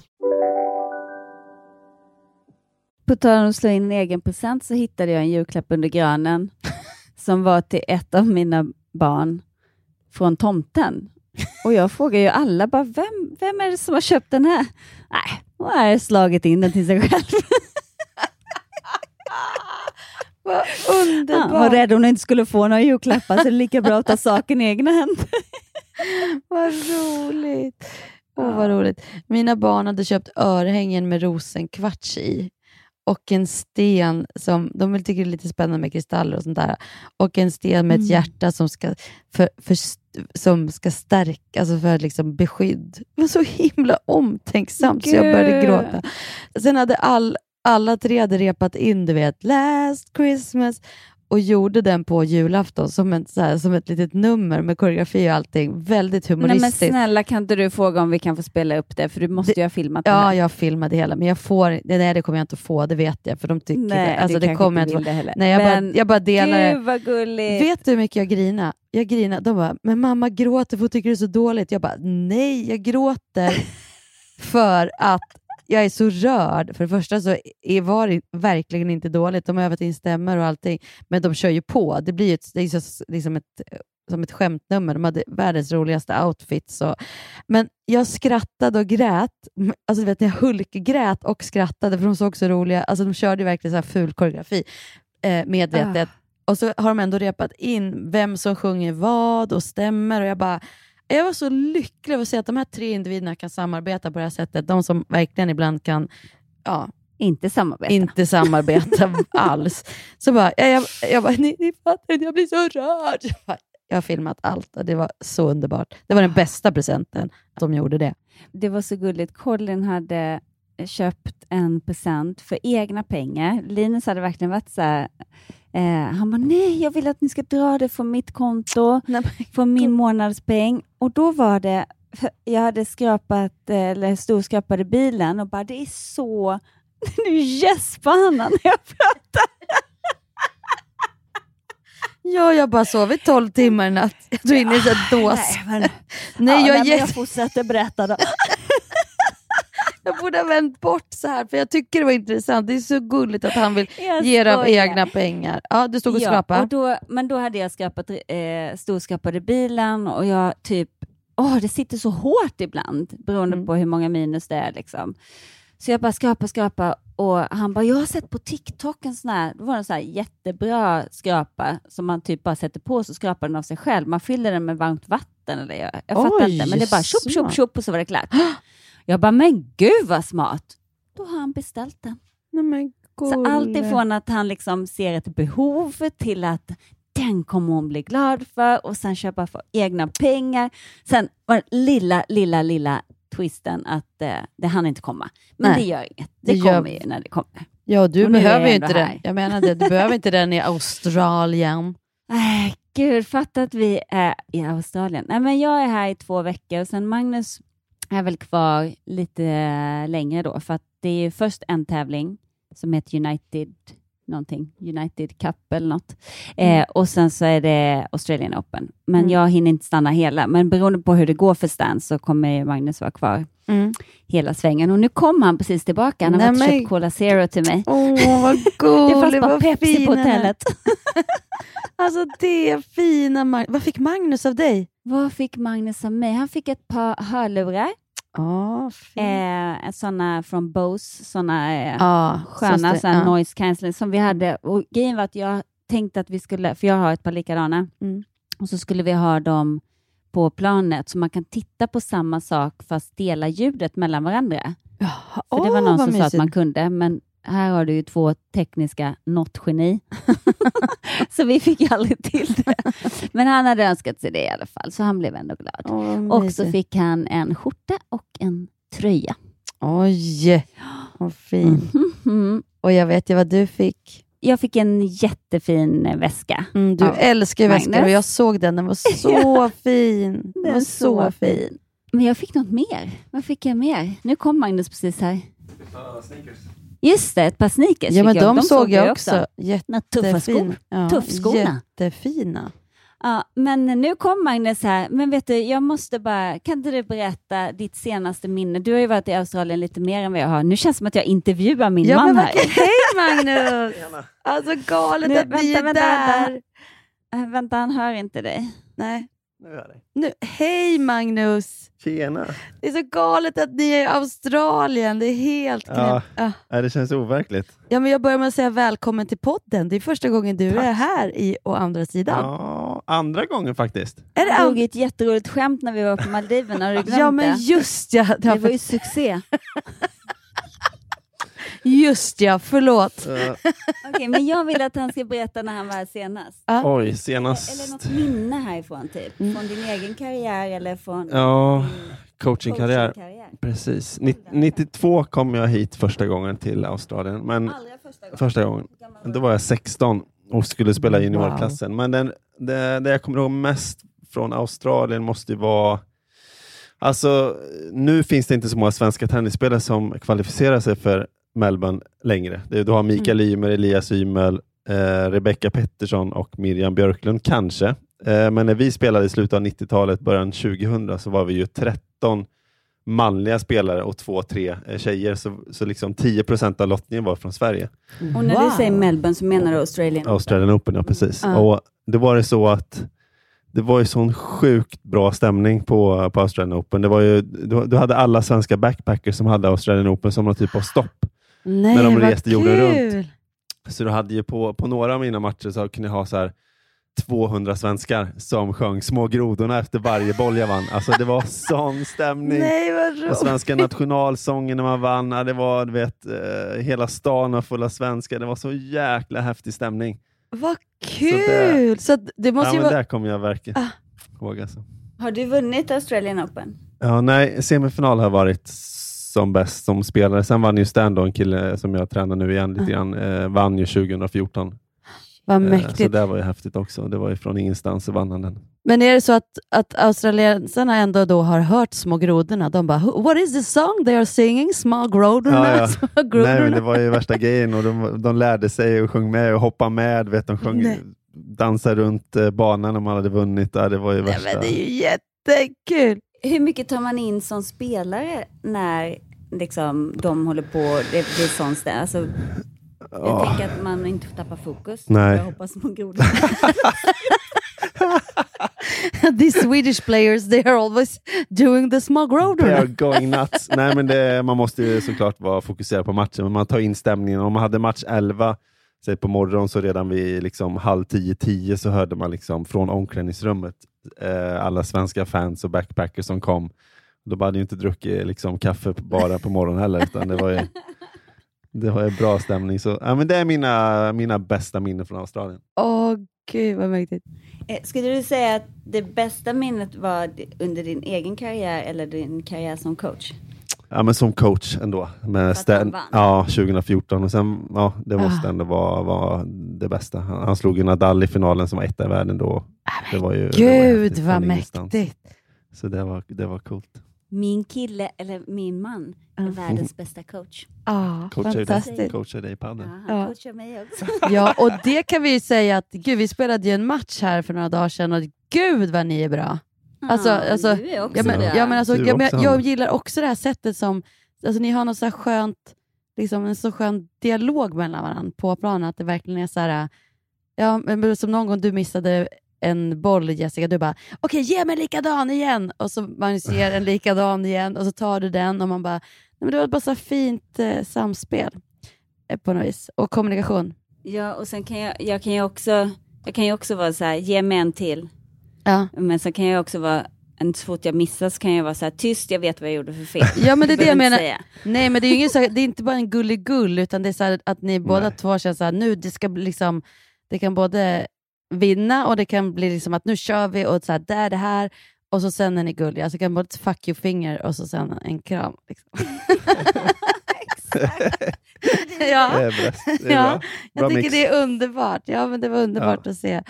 Speaker 4: På tal om att slå in en egen present så hittade jag en julklapp under granen [laughs] som var till ett av mina barn från tomten. Och jag frågar ju alla, bara, vem, vem är det som har köpt den här? Nej, och har slagit in den till sig själv. [laughs]
Speaker 3: Vad underbart!
Speaker 4: var rädd den inte skulle få några julklappar så det är lika bra att ta [laughs] saken i egna händer.
Speaker 3: Vad roligt! Åh, vad roligt. Mina barn hade köpt örhängen med rosenkvarts i och en sten som, de tycker det är lite spännande med kristaller och sånt där, och en sten med ett
Speaker 4: Mm.
Speaker 3: hjärta som ska, för, för, som ska stärka, alltså för liksom beskydd. Det var så himla omtänksamt så jag började
Speaker 4: Gud.
Speaker 3: gråta. Sen hade all, alla tre hade repat in, du vet, last Christmas och gjorde den på julafton som, en, så här, som ett litet nummer med koreografi och allting. Väldigt
Speaker 4: Nej, men
Speaker 3: humoristiskt.
Speaker 4: snälla kan inte du fråga om vi kan få spela upp det, för du måste ju ha filmat det
Speaker 3: Ja,
Speaker 4: här.
Speaker 3: jag filmade hela, men jag får, det, nej, det kommer jag inte få, det vet jag. För de tycker,
Speaker 4: Nej,
Speaker 3: alltså, det kommer
Speaker 4: inte
Speaker 3: jag
Speaker 4: det
Speaker 3: få.
Speaker 4: heller.
Speaker 3: Nej, jag,
Speaker 4: Men
Speaker 3: bara, jag bara delar.
Speaker 4: Gud vad gulligt!
Speaker 3: Vet du hur mycket jag grina? Jag grinar. De bara, men mamma gråter för hon tycker det är så dåligt. Jag bara, nej, jag gråter [laughs] för att jag är så rörd. För det första så är- var det verkligen inte dåligt. De övat in stämmor och allting, men de kör ju på. Det blir ju ett, det är så, liksom ett, som ett skämtnummer. De hade världens roligaste outfits. Och, men jag skrattade och grät. Alltså, vet, jag hulkgrät och skrattade för de såg så roliga Alltså, De körde ju verkligen så här ful koreografi eh, medvetet. Och så har de ändå repat in vem som sjunger vad och stämmer. Och jag, bara, jag var så lycklig över att se att de här tre individerna kan samarbeta på det här sättet. De som verkligen ibland kan ja,
Speaker 4: inte samarbeta,
Speaker 3: inte samarbeta [laughs] alls. Så bara, jag, jag, jag bara, ni, ni fattar inte, jag blir så rörd. Jag, bara, jag har filmat allt och det var så underbart. Det var den bästa presenten att de gjorde det.
Speaker 4: Det var så gulligt. Colin hade köpt en present för egna pengar. Linus hade verkligen varit så här, eh, han bara, nej, jag vill att ni ska dra det från mitt konto, [laughs] från min månadspeng. Och då var det, jag hade skrapat, eh, eller storskrapade bilen och bara, det är så... Nu gäspar Hanna när jag pratar. [laughs]
Speaker 3: Ja, jag bara sovit 12 timmar i natt. Jag tog in i en dos. [laughs]
Speaker 4: Nej, men,
Speaker 3: Nej,
Speaker 4: ja,
Speaker 3: jag,
Speaker 4: nej, jag fortsätter berätta då.
Speaker 3: Jag borde ha vänt bort så här, för jag tycker det var intressant. Det är så gulligt att han vill [laughs]
Speaker 4: Jag
Speaker 3: ge dem
Speaker 4: skojar.
Speaker 3: egna pengar. Ja, du stod och
Speaker 4: Ja,
Speaker 3: skrapade.
Speaker 4: och då, men då hade jag skrapat, eh, storskrapade bilen och jag typ, åh det sitter så hårt ibland beroende
Speaker 3: Mm.
Speaker 4: på hur många minus det är. Liksom. Så jag bara skrapa, skrapa och han bara, jag har sett på TikTok en sån här, det var en sån här jättebra skrapa som man typ bara sätter på så skrapar den av sig själv. Man fyller den med varmt vatten eller jag, jag fattar
Speaker 3: Oj,
Speaker 4: inte, men det är bara tjopp, tjopp, tjopp och så var det klart. [gasps] Jag bara, men gud vad smart! Då har han beställt den.
Speaker 3: Nej,
Speaker 4: Så allt ifrån att han liksom ser ett behov till att den kommer hon bli glad för och sen köpa för egna pengar. Sen var det lilla, lilla, lilla twisten att eh, det hann inte komma. Men
Speaker 3: Nej,
Speaker 4: det gör inget. Det,
Speaker 3: det gör-
Speaker 4: kommer ju när det kommer.
Speaker 3: Ja, du
Speaker 4: Och
Speaker 3: behöver ju inte den. Jag menar det, du behöver inte den i Australien.
Speaker 4: Nej, [laughs] gud, fatta att vi är i Australien. Nej, men jag är här i två veckor och sen Magnus är väl kvar lite längre då, för att det är ju först en tävling som heter United någonting, United Cup eller något.
Speaker 3: Mm.
Speaker 4: Eh, och sen så är det Australian Open. Men
Speaker 3: Mm.
Speaker 4: jag hinner inte stanna hela. Men beroende på hur det går för Stan så kommer Magnus vara kvar
Speaker 3: Mm.
Speaker 4: hela svängen. Och nu kom han precis tillbaka. Han har varit och köpt Cola Zero till mig.
Speaker 3: Åh, vad [laughs]
Speaker 4: det
Speaker 3: gulligt.
Speaker 4: fanns bara Pepsi
Speaker 3: fin
Speaker 4: på hotellet. [laughs]
Speaker 3: Alltså det fina Mag- Vad fick Magnus av dig?
Speaker 4: Vad fick Magnus av mig? Han fick ett par hörlurar.
Speaker 3: Ja,
Speaker 4: eh, sådana från Bose, sådana eh,
Speaker 3: så
Speaker 4: sköna såna
Speaker 3: ja.
Speaker 4: noise cancelling som vi hade. Och grejen var att jag tänkte att vi skulle, för jag har ett par likadana,
Speaker 3: Mm.
Speaker 4: och så skulle vi ha dem på planet så man kan titta på samma sak fast dela ljudet mellan varandra. För det var någon som sa att
Speaker 3: mysigt.
Speaker 4: man kunde, men här har du ju två tekniska not-geni. [laughs] så vi fick aldrig till det. Men han hade önskat sig det i alla fall, så han blev ändå glad.
Speaker 3: Vad
Speaker 4: och så fick han en skjorta och en tröja.
Speaker 3: Oj, vad fin.
Speaker 4: Mhm.
Speaker 3: Och jag vet ju vad du fick.
Speaker 4: Jag fick en jättefin väska.
Speaker 3: Mm, du älskar ju väskor
Speaker 4: Magnus.
Speaker 3: och jag såg den. Den var [laughs] så fin. Den
Speaker 4: Den
Speaker 3: var så
Speaker 4: så
Speaker 3: fin.
Speaker 4: fin. Men jag fick något mer. Vad fick jag mer? Nu kom Magnus precis här. Just det, ett par sneakers
Speaker 3: Ja, men
Speaker 4: jag.
Speaker 3: de, såg jag också.
Speaker 4: Några tuffa skor.
Speaker 3: Ja,
Speaker 4: Tuffskorna.
Speaker 3: Jättefina.
Speaker 4: Ja, men nu kom Magnus här. Men vet du, jag måste bara, kan inte du berätta ditt senaste minne? Du har ju varit i Australien lite mer än vad jag har. Nu känns det som att jag intervjuar min
Speaker 3: Ja,
Speaker 4: man
Speaker 3: men
Speaker 4: här.
Speaker 3: Hej Magnus! Alltså galet
Speaker 4: Nu,
Speaker 3: att ni är
Speaker 4: vänta, vänta,
Speaker 3: där.
Speaker 4: vänta. Äh, vänta, han hör inte dig.
Speaker 3: Nej.
Speaker 8: Nu är det.
Speaker 3: Nu, hej Magnus!
Speaker 8: Tjena!
Speaker 3: Det är så galet att ni är i Australien. Det är helt
Speaker 8: Ja,
Speaker 3: knäppt. Ja.
Speaker 8: ja, det känns overkligt.
Speaker 3: Ja, men jag börjar med att säga välkommen till podden. Det är första gången du är här i å andra sidan.
Speaker 8: Ja, andra gången faktiskt.
Speaker 3: Är det
Speaker 4: drog ett jätteroligt skämt när vi var på Maldiverna. Har du glömt
Speaker 3: Ja, men
Speaker 4: det?
Speaker 3: just ja.
Speaker 4: Det var ju succé. [laughs]
Speaker 3: Just ja, förlåt.
Speaker 8: Eh,
Speaker 4: Okej, men jag vill att han ska berätta när han var här senast.
Speaker 3: Ja.
Speaker 8: Oj,
Speaker 4: Eller
Speaker 8: senast...
Speaker 4: något minne härifrån, typ. Från din egen karriär eller från
Speaker 8: Ja, coachingkarriär.
Speaker 4: coachingkarriär.
Speaker 8: Precis. Ni- 92 kom jag hit första gången till Australien. Men
Speaker 4: Allra första gången.
Speaker 8: första gången. Då var jag 16 och skulle spela
Speaker 3: Wow.
Speaker 8: juniorklassen. Men den, det, det jag kommer ihåg mest från Australien måste ju vara Alltså, nu finns det inte så många svenska tennisspelare som kvalificerar sig för Melbourne längre. Du har Mikael
Speaker 3: Mm.
Speaker 8: Ymer, Elias Ymel, eh, Rebecca Pettersson och Miriam Björklund, kanske. Eh, men när vi spelade i slutet av 90-talet, början 2000, så var vi ju 13 manliga spelare och två, tre eh, tjejer. Så, så liksom 10 procent av lottningen var från Sverige.
Speaker 4: Och när du säger Melbourne så menar du Australien?
Speaker 8: Australian Open, ja precis.
Speaker 4: Ja.
Speaker 8: Och det var det så att det var ju sån sjukt bra stämning på, på Australian Open. Det var ju, du, du hade alla svenska backpackers som hade Australian Open som någon typ av stopp.
Speaker 3: Nej,
Speaker 8: när de reste jorden
Speaker 3: kul.
Speaker 8: runt. Så du hade ju på, på några av mina matcher så kunde jag ha så här 200 svenskar som sjöng Små grodorna efter varje boll jag vann. Alltså det var sån stämning.
Speaker 3: Nej, vad roligt.
Speaker 8: och svenska nationalsången när man vann, det var du vet, eh, hela stan var full av svenskar. Det var så jäkla häftig stämning.
Speaker 3: Vad
Speaker 8: Så
Speaker 3: kul! Så, att det måste
Speaker 8: ja,
Speaker 3: ju
Speaker 8: men
Speaker 3: vara...
Speaker 8: där kommer jag verkligen
Speaker 3: Ah.
Speaker 8: ihåg. Alltså.
Speaker 4: Har du vunnit Australian Open?
Speaker 8: Ja, nej, semifinal har varit som bäst som spelare. Sen vann ju Stan då, en kille som jag tränar nu igen lite grann, eh, vann ju 2014.
Speaker 3: Vad
Speaker 8: Eh, Så
Speaker 3: mäktigt.
Speaker 8: det var ju häftigt också. Det var ju från ingenstans så vann han den.
Speaker 3: Men är det så att, att australiensarna ändå då har hört Små grodorna? De bara, "Who- what is the song they are singing? Små grodorna?
Speaker 8: Ja, ja. [laughs]
Speaker 3: Små grodorna?
Speaker 8: Nej, men det var ju värsta grejen och de, de lärde sig och sjöng med och hoppade med. Vet, de sjöng,
Speaker 3: Nej.
Speaker 8: dansade runt eh, banan om man hade vunnit. Det var ju
Speaker 3: Nej,
Speaker 8: värsta.
Speaker 3: men det är ju jättekul!
Speaker 4: Hur mycket tar man in som spelare när liksom, de håller på, det blir sån stä- alltså, Jag
Speaker 8: Ja.
Speaker 4: tänker att man inte får tappa fokus.
Speaker 8: Nej.
Speaker 4: Jag hoppas på grodor.
Speaker 3: These Swedish players, they are always doing the små
Speaker 8: They are going [laughs] nuts. Nej, men det, man måste ju såklart vara fokuserad på matchen, men man tar in stämningen. Om man hade match 11 säg på morgonen, så redan vid liksom halv tio, tio så hörde man liksom från omklädningsrummet eh, alla svenska fans och backpackers som kom. De hade ju inte druckit liksom, kaffe bara på morgonen heller, utan det var ju, det var ju bra stämning. Så, ja, men det är mina, mina bästa minnen från Australien.
Speaker 3: Åh gud vad mäktigt.
Speaker 4: Eh, skulle du säga att det bästa minnet var under din egen karriär eller din karriär som coach?
Speaker 8: Ja, men som coach ändå. Med
Speaker 4: han
Speaker 8: Stan, ja, 2014. Och sen, ja, det måste
Speaker 3: Ah.
Speaker 8: ändå vara, vara det bästa. Han, han slog ju Nadal i finalen som var etta i världen då. Det var ju, det var
Speaker 3: Gud vad mäktigt.
Speaker 8: Så det var, det var coolt.
Speaker 4: Min kille, eller min man, är världens bästa coach.
Speaker 3: Ja,
Speaker 8: Coachar dig,
Speaker 3: fantastiskt.
Speaker 8: coachar dig i padel.
Speaker 4: Han
Speaker 3: Ja.
Speaker 4: coachar mig också. [laughs]
Speaker 3: Ja, och det kan vi ju säga att gud, vi spelade ju en match här för några dagar sedan och gud vad ni är bra. Alltså,
Speaker 4: Ja,
Speaker 3: alltså, ja, men, ja, men alltså, jag, men, jag, gillar också det här sättet som, alltså, ni har något så här skönt, liksom, en så skön dialog mellan varandra på planen, att det verkligen är så här, ja, men som någon gång du missade en boll Jessica, du bara okej ge mig likadan igen! Och så man ser en likadan igen och så tar du den och man bara, nej, men det var bara så fint eh, samspel. Eh, på något vis. Och kommunikation.
Speaker 4: Ja, och sen kan jag, jag kan ju också, jag kan ju också vara så här, ge mig en till.
Speaker 3: Ja.
Speaker 4: Men sen kan jag också vara, en så fort jag missar så kan jag vara så här, tyst, jag vet vad jag gjorde för fel. [laughs]
Speaker 3: Ja men det är det jag menar.
Speaker 4: säga.
Speaker 3: Nej men det är ju ingen så här, det är inte bara en gulligull utan det är så här att ni båda
Speaker 8: Nej.
Speaker 3: två känner så här, nu det ska bli liksom, det kan både vinna och det kan bli liksom att nu kör vi och så här, där det här och så sen är ni gulliga. Så det kan både ett fuck you finger och så sen en kram. Liksom. [laughs] ja.
Speaker 8: Det är bäst. Det är
Speaker 3: ja.
Speaker 8: bra. Bra
Speaker 3: Jag tycker
Speaker 8: mix.
Speaker 3: det är underbart. Ja, men det var underbart att se.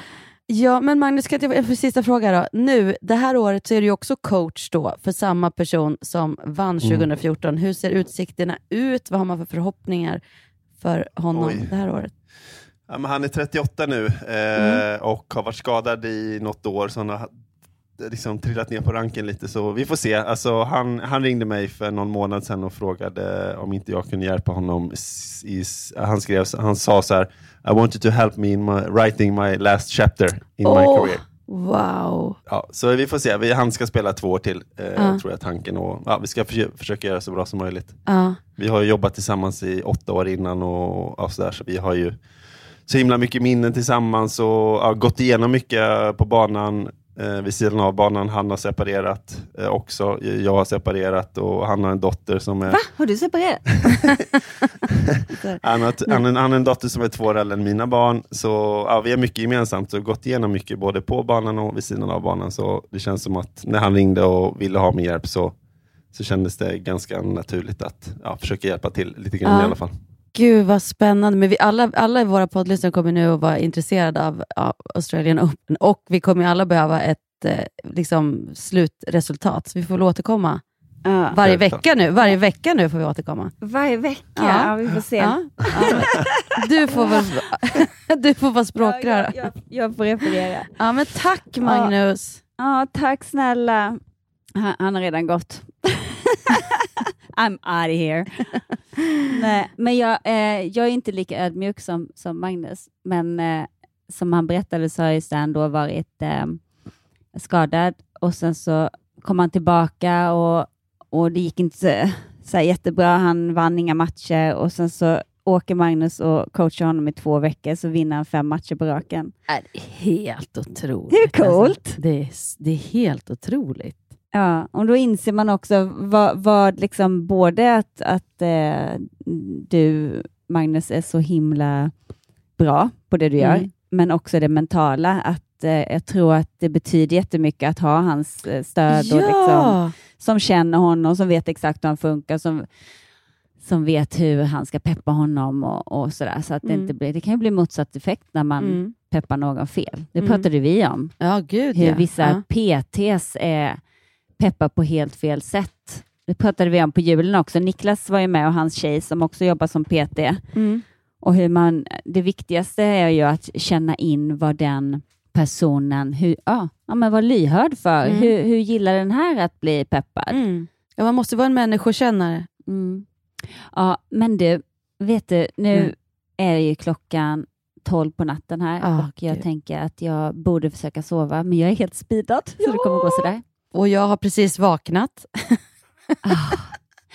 Speaker 3: Ja, men Magnus, kan jag få en sista fråga då? Nu, det här året så är du ju också coach då för samma person som vann
Speaker 8: Mm.
Speaker 3: 2014. Hur ser utsikterna ut? Vad har man för förhoppningar för honom
Speaker 8: Oj.
Speaker 3: det här året?
Speaker 8: Ja, men han är 38 nu eh, och har varit skadad i något år, så han har liksom trillat ner på ranken lite. Så vi får se. Alltså, han, han ringde mig för någon månad sedan och frågade om inte jag kunde hjälpa honom. I, han, skrev, han sa så här, I want you to help me in my, writing my last chapter in my
Speaker 3: Åh,
Speaker 8: career.
Speaker 3: Wow.
Speaker 8: Ja, så vi får se. Vi, han ska spela två år till, eh,
Speaker 3: Ja.
Speaker 8: tror jag tanken. Och, ja, vi ska försö- försöka göra så bra som möjligt.
Speaker 3: Ja.
Speaker 8: Vi har jobbat tillsammans i åtta år innan och, och så, där, så vi har ju så himla mycket minnen tillsammans och ja, gått igenom mycket på banan eh, vid sidan av banan. Han har separerat eh, också. Jag har separerat och han har en dotter som är...
Speaker 4: Va? Har du separerat? [laughs]
Speaker 8: Han har, han, han har en dotter som är två år äldre än mina barn. Så ja, vi har mycket gemensamt och gått igenom mycket både på banan och vid sidan av banan. Så det känns som att när han ringde och ville ha min hjälp så, så kändes det ganska naturligt att ja, försöka hjälpa till lite grann
Speaker 3: Ja.
Speaker 8: i alla fall.
Speaker 3: Gud vad spännande. Men vi alla, alla i våra poddlyssnare kommer nu att vara intresserade av, av Australian Open och vi kommer alla behöva ett eh, liksom, slutresultat. Så vi får väl återkomma.
Speaker 4: Ja.
Speaker 3: Varje vecka nu Varje vecka nu får vi återkomma.
Speaker 4: Varje vecka? Ja, vi får se.
Speaker 3: Ja. Ja. Du, får väl, [laughs] du får vara språkrör.
Speaker 4: Ja, jag, jag, jag får referera.
Speaker 3: Ja, men tack Magnus.
Speaker 4: Ja, tack snälla. Han, han har redan gått. [laughs] I'm out of here. [laughs] Nej, men jag, eh, jag är inte lika ödmjuk som, som Magnus, men eh, som han berättade så har ju Stan då varit eh, skadad och sen så kom han tillbaka och, och det gick inte så, så jättebra. Han vann inga matcher och sen så åker Magnus och coachar honom i två veckor så vinner han fem matcher på raken.
Speaker 3: Det är helt otroligt.
Speaker 4: Är coolt.
Speaker 3: Alltså, det, är, det är helt otroligt.
Speaker 4: Ja, och då inser man också vad, vad liksom både att, att eh, du, Magnus, är så himla bra på det du gör,
Speaker 3: Mm.
Speaker 4: men också det mentala. Att eh, Jag tror att det betyder jättemycket att ha hans eh, stöd och
Speaker 3: Ja!
Speaker 4: liksom, som känner honom, som vet exakt hur han funkar, som, som vet hur han ska peppa honom och, och sådär. Så att det,
Speaker 3: Mm.
Speaker 4: inte blir, det kan ju bli motsatt effekt när man
Speaker 3: Mm.
Speaker 4: peppar någon fel. Det
Speaker 3: Mm.
Speaker 4: pratade vi om.
Speaker 3: Ja, gud
Speaker 4: Hur
Speaker 3: ja.
Speaker 4: vissa PTs är peppar på helt fel sätt. Det pratade vi om på julen också. Niklas var ju med och hans tjej som också jobbar som PT.
Speaker 3: Mm.
Speaker 4: Och hur man, det viktigaste är ju att känna in vad den personen, hur, ja, ja, men var lyhörd för.
Speaker 3: Mm.
Speaker 4: Hur, hur gillar den här att bli peppad?
Speaker 3: Mm. Ja, man måste vara en människokännare.
Speaker 4: Mm. Ja, men du, vet du, nu
Speaker 3: Mm.
Speaker 4: är det ju klockan 12 på natten här
Speaker 3: Ah,
Speaker 4: och jag
Speaker 3: gud.
Speaker 4: tänker att jag borde försöka sova, men jag är helt speedad, så det kommer gå sådär.
Speaker 3: Och jag har precis vaknat.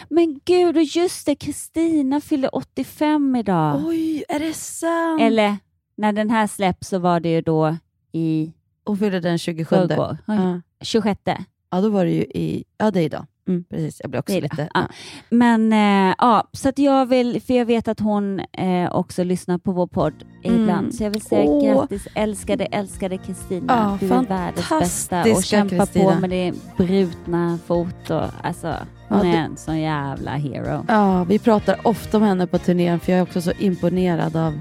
Speaker 4: Men gud, och just det, Kristina fyller 85 idag.
Speaker 3: Oj, är det sant?
Speaker 4: Eller när den här släpps så var det ju då i
Speaker 3: Hon fyllde den 27.
Speaker 4: förrgår.
Speaker 3: Ja.
Speaker 4: 26.
Speaker 3: ja, då var det ju i... Ja, det är idag. Mm, precis, jag blir också lite...
Speaker 4: Ja. Men eh, ja, så att jag vill, för jag vet att hon eh, också lyssnar på vår podd
Speaker 3: Mm.
Speaker 4: ibland, så jag vill säga
Speaker 3: Åh.
Speaker 4: grattis älskade, älskade Kristina.
Speaker 3: Ja,
Speaker 4: du är världens bästa och kämpa på med din brutna fot. Och, alltså, hon
Speaker 3: Ja,
Speaker 4: är en sån jävla hero.
Speaker 3: Ja, vi pratar ofta om henne på turnén för jag är också så imponerad av,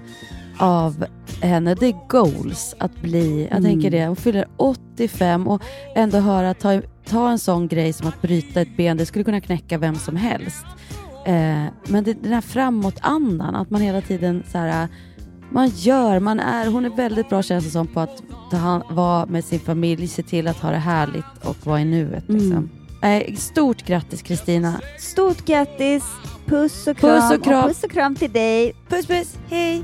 Speaker 3: av henne. Det är goals att bli, jag
Speaker 4: Mm.
Speaker 3: tänker det, hon fyller 85 och ändå höra ta, ta en sån grej som att bryta ett ben, det skulle kunna knäcka vem som helst. Eh, men det, den här framåtandan, att man hela tiden så här, man gör, man är, hon är väldigt bra känns det som på att ta hand, vara med sin familj, se till att ha det härligt och vara i nuet. Liksom.
Speaker 4: Mm.
Speaker 3: Eh, stort grattis Kristina!
Speaker 4: Stort grattis! Puss och kram,
Speaker 3: Puss och kram.
Speaker 4: puss och kram till dig.
Speaker 3: Puss puss, hej!